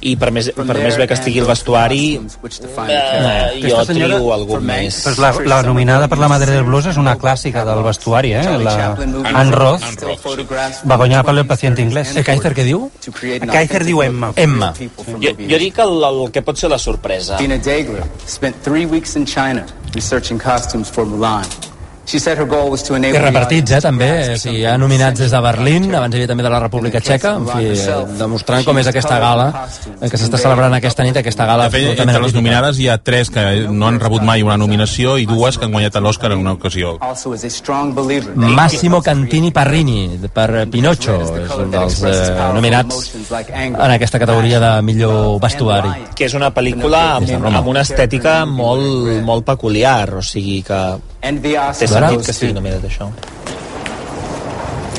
i per més, per més bé que estigui el vestuari eh, jo trio algú més. Pues la, la nominada per la Madre del Blues és una clàssica del vestuari, eh? La Anne Roth va guanyar per El pacient inglès. Eh, Kaiser què diu? Kaiser diu Emma. Emma. Jo, jo dic el, el que pot ser la sorpresa. Tina Dagler spent three weeks in China researching costumes for Mulan. She said her goal was to I repartits, eh, també. O sigui, hi ha nominats des de Berlín, abans hi havia també de la República Txeca, en fi, eh, demostrant com és aquesta gala eh, que s'està celebrant aquesta nit, aquesta gala De fet, absolutament entre les nominades hi ha tres que no han rebut mai una nominació i dues que han guanyat l'Oscar en una ocasió. also is a strong believer. Massimo Cantini Parrini per Pinocho és un dels eh, nominats en aquesta categoria de millor vestuari. que és una pel·lícula amb, amb una estètica molt, molt peculiar, o sigui que té sentit que estigui to nominat això.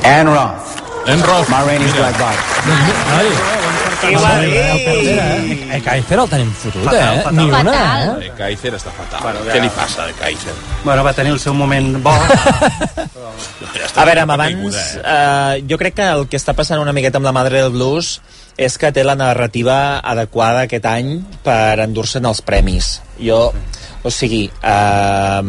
Anne Roth. Anne Roth. Ma Rainey's Black Bottom. Eh, Kaiser el tenim fotut, eh? Ni una, eh? Eh, Kaiser està fatal. Què li passa de Kaiser? Bueno, va tenir el seu moment bo. A veure, amb abans, eh, jo crec que el que està passant una miqueta amb la Madre del Blues és que té la narrativa adequada aquest any per endur-se'n els premis. Jo, o sigui, eh,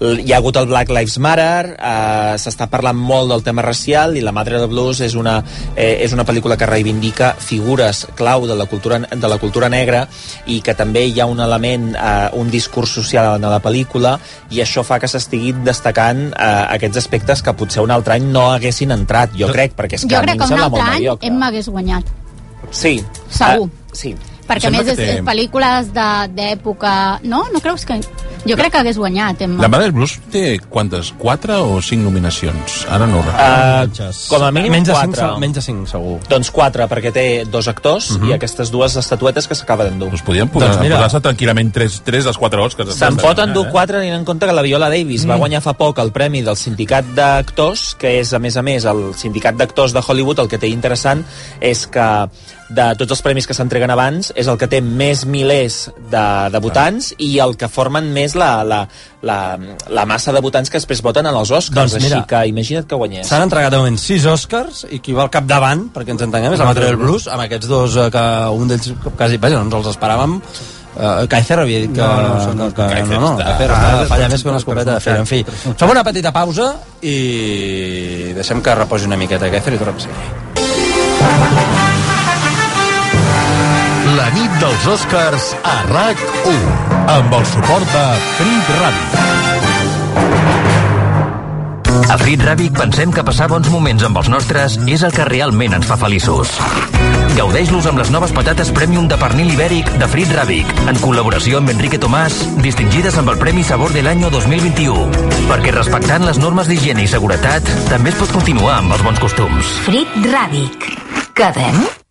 hi ha hagut el Black Lives Matter, eh, s'està parlant molt del tema racial i la Madre del Blues és una, eh, és una pel·lícula que reivindica figures clau de la cultura, de la cultura negra i que també hi ha un element, eh, un discurs social en la pel·lícula i això fa que s'estiguin destacant eh, aquests aspectes que potser un altre any no haguessin entrat, jo crec, perquè és que Jo crec que un altre any mediocre. Emma hagués guanyat. Sí. Segur. Ah, sí. Perquè a més és, té- és pel·lícules de- d'època... No? No creus que... Jo crec que hagués guanyat, Emma. La del Blues té quantes? Quatre o cinc nominacions? Ara no ho recordo. Uh, com a mínim menys de quatre. 5, menys de 5 segur Doncs quatre, perquè té dos actors Mhm. i aquestes dues estatuetes que s'acaba d'endur. Doncs podien posar, Doncs mira. posar-se tranquil·lament tres, tres dels quatre Oscars. Se'n pot endur quatre tenint en compte que la Viola Davis Mm. va guanyar fa poc el premi del sindicat d'actors, que és, a més a més, el sindicat d'actors de Hollywood, el que té interessant és que de tots els premis que s'entreguen abans és el que té més milers de, de votants i el que formen més la, la, la, la massa de votants que després voten en els Oscars. Doncs mira, Així que imagina't que guanyés. S'han entregat de moment 6 Oscars i qui va al capdavant, perquè ens entenguem, és la Madre del Blues, amb aquests dos eh, que un d'ells quasi, vaja, no ens els esperàvem. Uh, Kaiser havia dit que... No, no, que, que Kaiser no, no, està- Kaiser Ah, està, falla més que una escopeta de fer. En fi, fem una petita pausa i deixem que reposi una miqueta Kaiser i tornem a seguir. La nit dels Oscars a RAC1 amb el suport de Frit Ràdio. A Frit Ràbic pensem que passar bons moments amb els nostres és el que realment ens fa feliços. Gaudeix-los amb les noves patates Premium de pernil ibèric de Frit Ràbic, en col·laboració amb Enrique Tomàs, distingides amb el Premi Sabor de l'any 2021. Perquè respectant les normes d'higiene i seguretat, també es pot continuar amb els bons costums. Frit Ràdic. Quedem?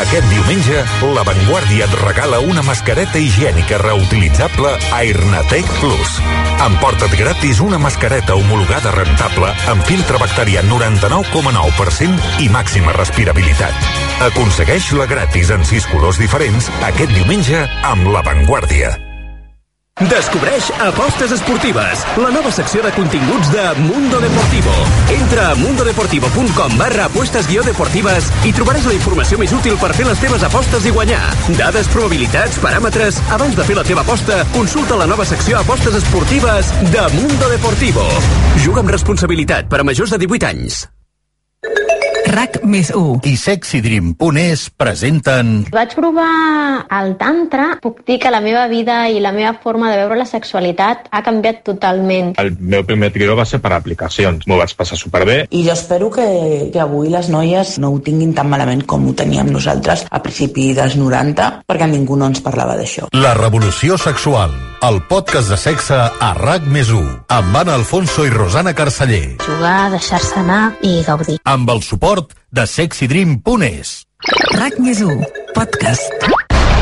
Aquest diumenge, La Vanguardia et regala una mascareta higiènica reutilitzable Airnatec Plus. Emporta't gratis una mascareta homologada rentable amb filtre bacterià 99,9% i màxima respirabilitat. Aconsegueix-la gratis en sis colors diferents aquest diumenge amb La Vanguardia. Descobreix Apostes Esportives, la nova secció de continguts de Mundo Deportivo. Entra a mundodeportivo.com barra apuestes guió deportives i trobaràs la informació més útil per fer les teves apostes i guanyar. Dades, probabilitats, paràmetres... Abans de fer la teva aposta, consulta la nova secció Apostes Esportives de Mundo Deportivo. Juga amb responsabilitat per a majors de 18 anys. RAC més 1 i sexydream.es presenten Vaig provar el tantra. Puc dir que la meva vida i la meva forma de veure la sexualitat ha canviat totalment. El meu primer trio va ser per aplicacions. M'ho vaig passar superbé. I jo espero que, que avui les noies no ho tinguin tan malament com ho teníem nosaltres a principi dels 90, perquè ningú no ens parlava d'això. La revolució sexual, el podcast de sexe a RAC més 1, amb Anna Alfonso i Rosana Carceller, Jugar, deixar-se anar i gaudir. amb el suport de sexydream.es. RAC més 1 podcast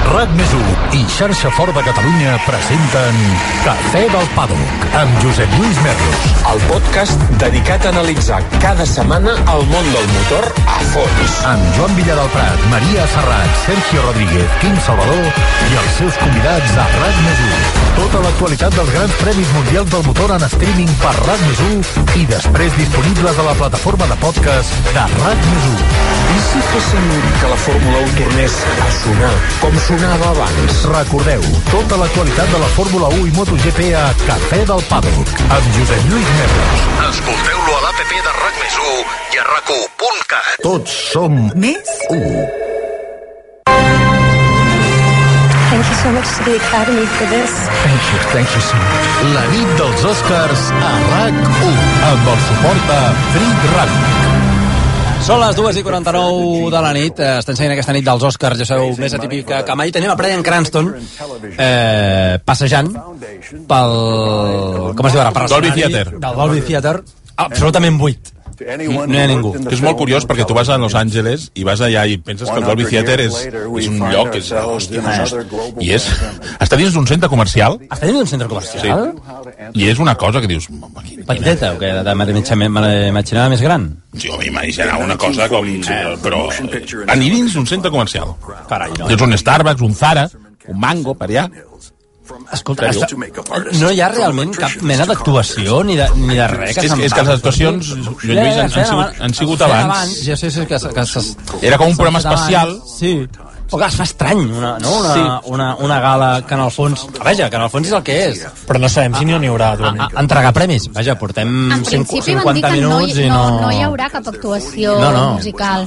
RAC més 1 i Xarxa Fort de Catalunya presenten Cafè del Paddock amb Josep Lluís Merlos. El podcast dedicat a analitzar cada setmana el món del motor a fons. Amb Joan Villadalprat, Maria Serrat, Sergio Rodríguez, Quim Salvador i els seus convidats a RAC més 1. Tota l'actualitat dels grans premis mundials del motor en streaming per RAC més 1 i després disponibles a la plataforma de podcast de RAC més 1. I si féssim que la Fórmula 1 tornés a sonar com sonava abans? Recordeu, tota l'actualitat de la Fórmula 1 i MotoGP a Cafè del Paddock amb Josep Lluís Merlos. Escolteu-lo a l'APP de RAC més 1 i a rac Tots som més 1. Thank you so much to the Academy for this. Thank you, thank you so much. La nit dels Oscars a RAC1 amb el suport de Free Ràdio. Són les 2 i 49 de la nit. Eh, Estem seguint aquesta nit dels Oscars, ja sabeu, més atípica que mai. Tenim a Brian Cranston eh, passejant pel... Com es diu ara? Per Dolby Theater. Del Dolby Theater. Absolutament buit. No hi ha ningú. És molt curiós perquè tu vas a Los Angeles i vas allà i penses que el Dolby Theater és, és un lloc, és, hòstia, hòstia, i és, està dins d'un centre comercial. Està dins d'un centre comercial? Sí. I és una cosa que dius... Petiteta, o què? De m'imaginava més gran? Sí, home, imaginava una cosa com... Eh, però anar dins d'un centre comercial. Carai, no. Tens un Starbucks, un Zara, un Mango per allà. Escolta, està, no hi ha realment cap mena d'actuació ni, de, ni de res que És- és que les actuacions, Joan Lluís, han- han sigut- han sigut abans. Ja sé, sé que, que Era com un programa abans. especial. Sí. O que es fa estrany, una, no? una, Sí. una, una gala que en el fons... Vaja, que en el fons és el que és. Però no sabem si n'hi n'hi haurà. A, a, entregar premis. Vaja, portem En principi van 50 dir que no, minuts hi, i no, no... no hi haurà cap actuació No, no. musical.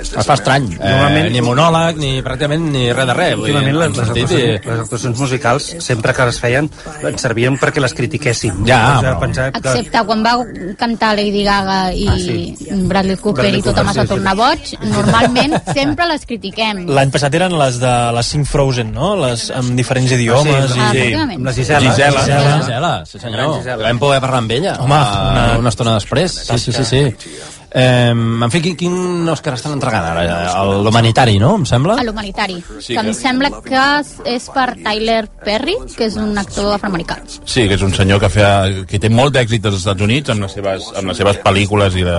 Es fa estrany. Eh, Normalment- ni monòleg, ni pràcticament ni res de res. Últimament les, les, actuacions, les actuacions musicals, sempre que les feien, ens servien perquè les critiquéssim. Ja, O sigui, però- pensar que- Excepte quan va cantar Lady Gaga i Ah, sí. Bradley Cooper Bradley i tothom es va sí, sí. tornar boig, normalment sempre les critiquem. L'any passat eren les de les 5 Frozen, no? Les amb diferents idiomes. Ah, i... efectivament. Amb la Gisela. Gisela. Gisela, Gisela, sí senyor. Gisela. Vam poder parlar amb ella Home, una, una- una estona després. Sí, sí, sí. sí. Eh, en fi, quin, quin Òscar estan entregant ara? L'humanitari, no? Em sembla? A l'humanitari, Sí, que em que- sembla que és per Tyler Perry, que és un actor afroamericà. Sí, que és un senyor que, feia, que té molt d'èxit als Estats Units amb les seves, amb les seves pel·lícules i de...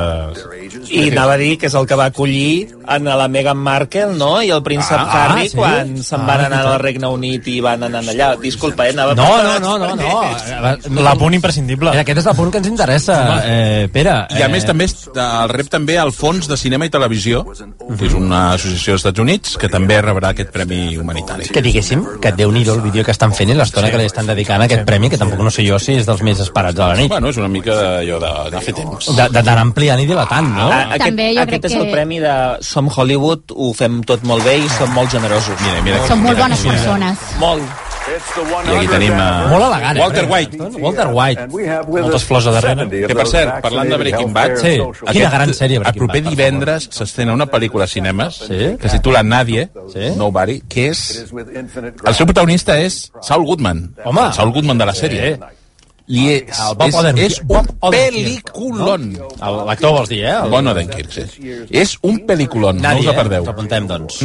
I anava a dir que és el que va acollir en la Meghan Markle, no? I el príncep Ah, Harry, sí? quan se'n Ah, van anar veritat. al Regne Unit i van anar allà. Disculpa, eh? Anava No, no, no, no, no. La punt imprescindible. Eh, Aquest és el punt que ens interessa, eh, Pere. I a més també és- el rep també el Fons de Cinema i Televisió, que és una associació dels Estats Units, que també rebrà aquest premi humanitari. Que diguéssim que déu nhi el vídeo que estan fent i l'estona que li estan dedicant a aquest premi, que tampoc no sé jo si és dels més esperats de la nit. Bueno, és una mica allò de, de fer temps. D'anar ampliant i dilatant, no? Ah, aquest, També jo aquest crec és el que- premi de Som Hollywood, ho fem tot molt bé i som molt generosos. Mira, mira, Són molt bones persones. Molt. I aquí tenim a Molt elegant, eh? Walter White. Walter White. Moltes flors a darrere. Que, per cert, parlant de Breaking Bad, Sí, quina gran sèrie, el Breaking proper Bad, per divendres s'estrena una pel·lícula a cinemes Sí? que es titula Nadie, Sí? Nobody, que és... El seu protagonista és Saul Goodman. Home. El Saul Goodman de la sèrie. I és, El Bob és, Odenkirk. és un pel·liculon. El- L'actor vols dir, eh? El... Bon Odenkirk, sí. És un pel·liculon, no us la perdeu. eh? Ens apuntem, doncs.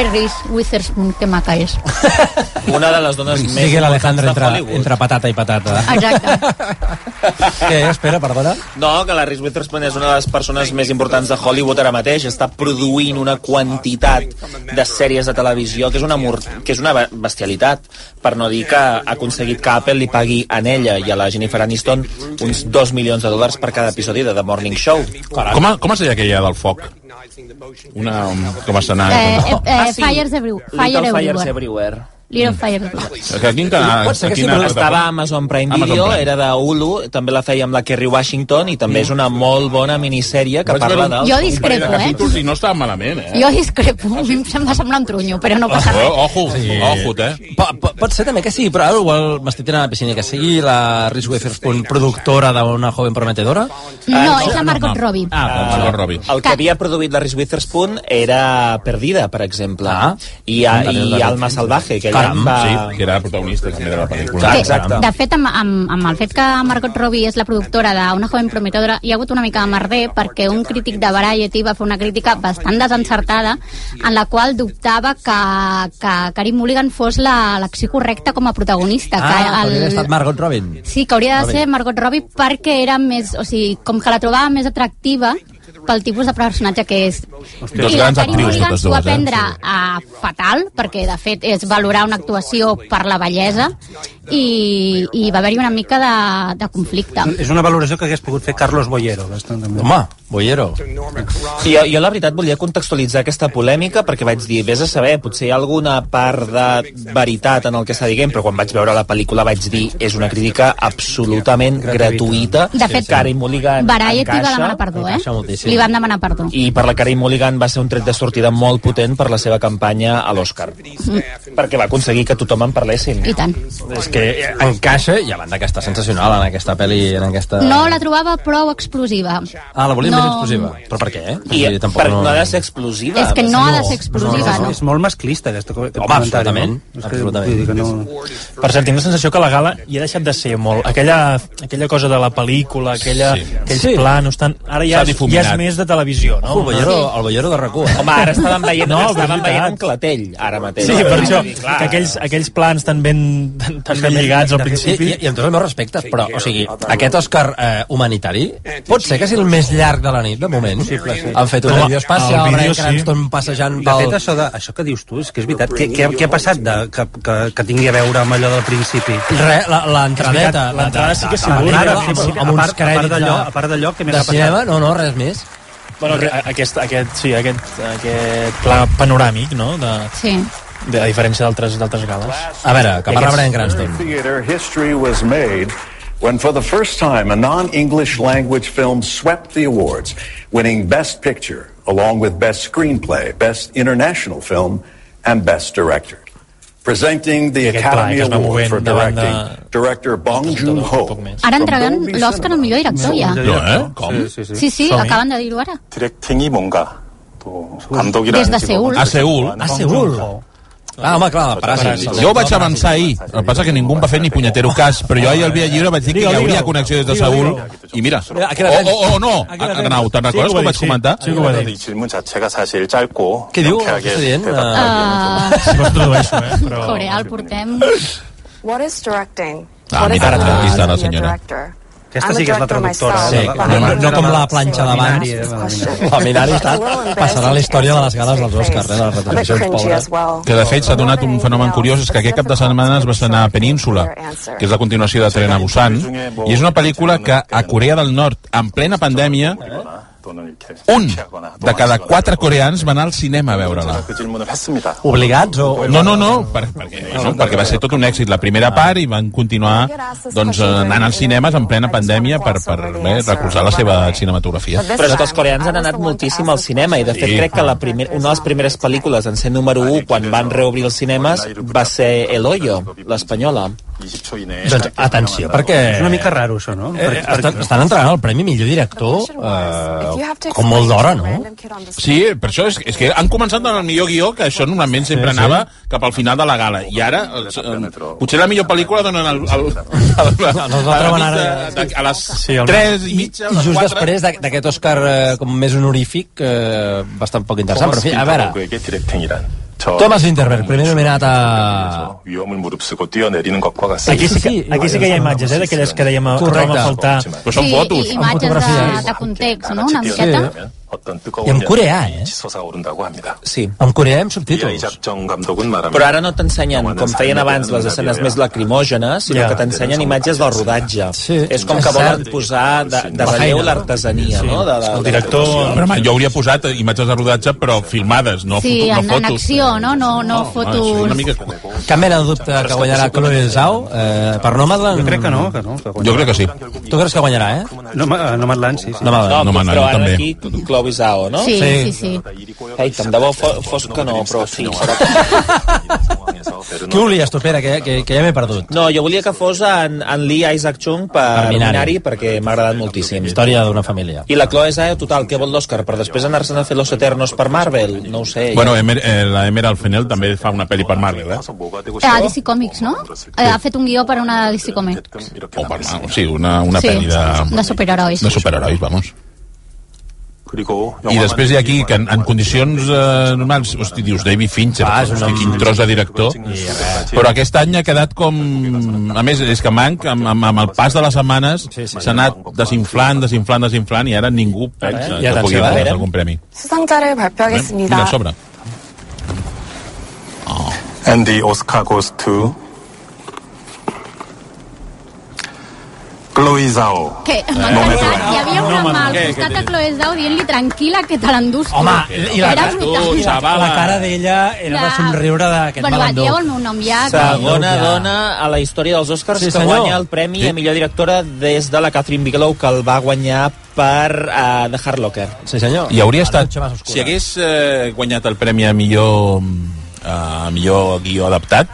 Iris Witherspoon, que maca és. Una de les dones més Sigue l'Alejandro importants entre, entre patata i patata. Exacte. Què, espera, perdona? No, que la Reese Witherspoon és una de les persones més importants de Hollywood ara mateix. Està produint una quantitat de sèries de televisió que és una, mur... que és una be- bestialitat. Per no dir que ha aconseguit que Apple li pagui a ella i a la Jennifer Aniston uns 2 milions de dòlars per cada episodi de The Morning Show. Com, a- com es deia aquella del foc? Una... Com es anava? Eh, eh, eh, Ah, sí. Fires Everywhere. Fire Little Everywhere. Fires Everywhere. Little Fire Blood. Que quin canal? Pot ser que sí, estava a? Amazon Prime Amazon Video, Prime. era de Hulu, també la feia amb la Kerry Washington i també és una molt bona minissèrie que Vaig parla dels... Jo discrepo, eh? capítols I no estava malament, eh? Jo discrepo, a mi em va semblar un trunyo, però no passa res. Oh, ojo, sí. ojo, eh? Po, po, pot ser també que sigui, però ara igual m'estic tirant a la piscina, que sigui la Reese Witherspoon productora d'una joven prometedora. No, és la Margot Robbie. Ah, Margot Robbie. El que havia produït la Reese Witherspoon era Perdida, per exemple. Ah. I, i. Alma Salvaje, que Caram, va... sí, que era protagonista també de la pel·lícula. Que, exacte. de fet, amb, amb, amb el fet que Margot Robbie és la productora d'Una joven prometedora, hi ha hagut una mica de merder perquè un crític de Variety va fer una crítica bastant desencertada en la qual dubtava que, que Karim Mulligan fos la- l'acció correcta com a protagonista. Ah, que que hauria estat Margot Robin. Sí, que hauria de Robin. ser Margot Robbie perquè era més... O sigui, com que la trobava més atractiva pel tipus de personatge que és. Dos I la actrius, Mulligan s'ho va eh? prendre a fatal, perquè de fet és valorar una actuació per la bellesa, i, i va haver-hi una mica de, de conflicte. És una valoració que hagués pogut fer Carlos Boyero. Bastant, també. Home, Boyero. I jo, jo la veritat volia contextualitzar aquesta polèmica perquè vaig dir, vés a saber, potser hi ha alguna part de veritat en el que està dient, però quan vaig veure la pel·lícula vaig dir, és una crítica absolutament gratuïta. De fet, Carey Mulligan Variety va encaixa, demanar perdó, eh? moltíssim. Li van demanar perdó. i per la Carey Mulligan va ser un tret de sortida molt potent per la seva campanya a l'Oscar. Perquè va aconseguir que tothom en parlessin. I tant. És que encaixa, i a banda que està sensacional en aquesta pel·li, en aquesta... No la trobava prou explosiva. Ah, la volíem No. més explosiva. Però per què? Eh? I dir, tampoc per, no ha de ser explosiva. És que no ha de ser explosiva, és, no. és molt masclista, aquesta co- aquest Home, comentari. absolutament, No? És que, absolutament. que no... Per cert, tinc la sensació que la gala ja ha deixat de ser molt... Aquella, aquella cosa de la pel·lícula, aquella, Sí. aquells Sí. planos... Tan, ara ja, ja és més de televisió, no? El bollero, el bollero de rac eh? Home, ara estàvem veient, No, estàvem veient veritat. un clatell, ara mateix. Sí, per això, dir, clar. que aquells, aquells plans tan ben, tan, tan ben lligats al I, principi... i, i amb tots els meus respectes, però, o sigui, aquest Òscar eh, humanitari pot ser que sigui el més llarg de la nit, de moment. Han fet un vídeo espacial, el Brian vídeo sí. Cranston passejant De fet, pel... això, de, això que dius tu, és que és veritat. Què, què, què ha passat de, que, que, que tingui a veure amb allò del principi? Re, la- l'entradeta. L'entrada sí que de- s'hi de- volia, de- sí, amb, sí. uns crèdits d'allò- de, a part d'allò, què més de ha passat? cinema, no, no, res més. Bueno, aquest, aquest, sí, aquest, aquest pla panoràmic, no? De, Sí. de, a diferència d'altres d'altres gales. A veure, que parla Brian Cranston. Theater history was made when, for the first time, a non English language film swept the awards, winning Best Picture, along with Best Screenplay, Best International Film, and Best Director Presenting the Aquest pla, Academy que es va Award movent for davant de- directing, director Bong Joon-ho. Ara entregant l'Òscar al millor director, ja. No, eh? Com? Sí, sí, Sí, sí, Som-hi. acaben de dir-ho ara. 디렉팅이 뭔가 또 감독이라는 Des de 직업은 Seul. A Seul. A Seul. Ah, home, clar, la paràsit. Jo ho vaig avançar ahir. El que passa que ningú em va fer ni punyetero cas, però jo ahir al Via Lliure vaig dir que hi hauria connexió des de Seul. I mira, o, o, o no, Arnau, ah, te'n recordes com vaig comentar? Sí, ho va dir. Què diu? Què està dient? Uh... Ah. Si vols tradueixo, eh? Coreal portem. What is directing? Ah, mira, ara, ara, ara, senyora. Aquesta sí que és la traductora. Eh? Sí, no, no, no com la planxa d'abans. Eh? La Minari està, passarà la història de les gales dels Oscars, eh, de les retransmissions, pobres. Que de fet s'ha donat un fenomen curiós, és que aquest cap de setmana es va estrenar a Península, que és la continuació de Tren a Busan, i és una pel·lícula que a Corea del Nord, en plena pandèmia, un de cada quatre coreans va anar al cinema a veure-la. Obligats o...? No, no, no, per, perquè, no, perquè va ser tot un èxit la primera part i van continuar doncs, eh, anant als cinemes en plena pandèmia per, per bé, recolzar la seva cinematografia. Però tots els coreans han anat moltíssim al cinema i de fet crec que la primer, una de les primeres pel·lícules en ser número 1 quan van reobrir els cinemes va ser El Hoyo, l'espanyola. Doncs atenció, perquè... És una mica raro, això, no? Eh, estan, estan entregant el Premi Millor Director eh, com molt d'hora, no? Sí, per això és, és que han començat amb el millor guió, que això normalment sempre sí, anava cap al final de la gala. I ara, eh, potser la millor pel·lícula donen el, el, el, el, el, el a, a les sí, el, 3 i mitja, I, just després d'aquest Òscar eh, com més honorífic, eh, bastant poc interessant. Però, a veure... Thomas Vinterberg, primer nominat a... Aquí sí que, aquí sí que hi ha imatges, eh, d'aquelles que dèiem a, Correcte. a faltar. Però són sí, fotos. imatges de, de context, no?, una miqueta. Sí. 어떤 I 뜨거운 en coreà, eh? 치솟아 오른다고 합니다. Sí. En coreà amb 이 subtítols. 이작정 감독은 말합니다. Però ara no t'ensenyen, com feien abans, les escenes més lacrimògenes, sinó Ja. que t'ensenyen imatges del rodatge. Sí, és com és que volen cert. posar de, de La relleu feina. l'artesania, no? De, de, El director... Però, home, jo hauria posat imatges de rodatge, però filmades, no, Sí, foto, en, no en fotos. acció, no? No, no, home, això és fotos... una mica... Cap mena de dubte que guanyarà Chloe Zhao eh, per Nomadland? Jo crec que no, que no. Que Jo crec que sí. Tu creus que guanyarà, eh? No, Nomadland, sí, sí. Nomadland. No, Nomadland, però jo ara també. aquí Chloe Zhao, no? Sí, sí, sí. Ei, tant de bo fo- fos que no, però sí. Qui volies tu, Pere, que, que, que ja m'he perdut? No, jo volia que fos en, en Lee Isaac Chung per, Per Minari. Minari, perquè m'ha agradat moltíssim. Història d'una família. I la Chloe Zhao, total, què vol l'Òscar? Per després anar-se'n a fer Los Eternos per Marvel? No ho sé. Bueno, Emer, eh, la Emerald Fennell també fa una pel·li per Marvel, eh? Eh, a DC Comics, no? Eh, ha fet un guió per una DC Comics. O per, o sigui, una, una Sí, pel·li de, de superherois. de superherois, vamos. I després hi ha aquí, que en, en condicions eh, normals, hosti, dius David Fincher, ah, hosti, quin tros de director, però aquest any ha quedat com... A més, és que Manc, amb, amb, amb el pas de les setmanes, s'ha anat desinflant, desinflant, desinflant, i ara ningú pensa Ja que pugui atenció, eh? guanyar algun premi. 수상자를 Mira, 발표하겠습니다. a sobre. And the Oscar goes to Chloe Zhao. Que m'ha No, encantat. Hi havia una No, mà al costat de Chloe Zhao dient-li tranquil·la que te l'endús. Home, i la, Era tu, la cara d'ella era de somriure d'aquest Bueno, va, malandó. dieu el meu nom ja. que- Segona Ja. dona a la història dels Oscars Sí, que senyor. guanya el premi Sí. a millor directora des de la Catherine Bigelow, que el va guanyar per uh, The Hard Locker. Sí, senyor. I hauria estat... Si hagués eh, guanyat el premi a millor, eh, a millor guió adaptat,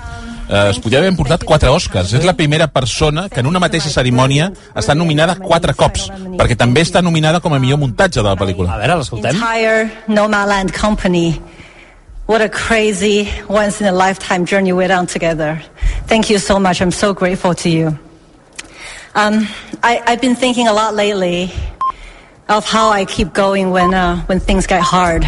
eh, es podria haver portat quatre Oscars. És la primera persona que en una mateixa cerimònia està nominada quatre cops, perquè també està nominada com a millor muntatge de la pel·lícula. A veure, l'escoltem. entire Nomadland company. What a crazy, once in a lifetime journey we're on together. Thank you so much. I'm so grateful to you. Um, I, I've been thinking a lot lately of how I keep going when, uh, when things get hard.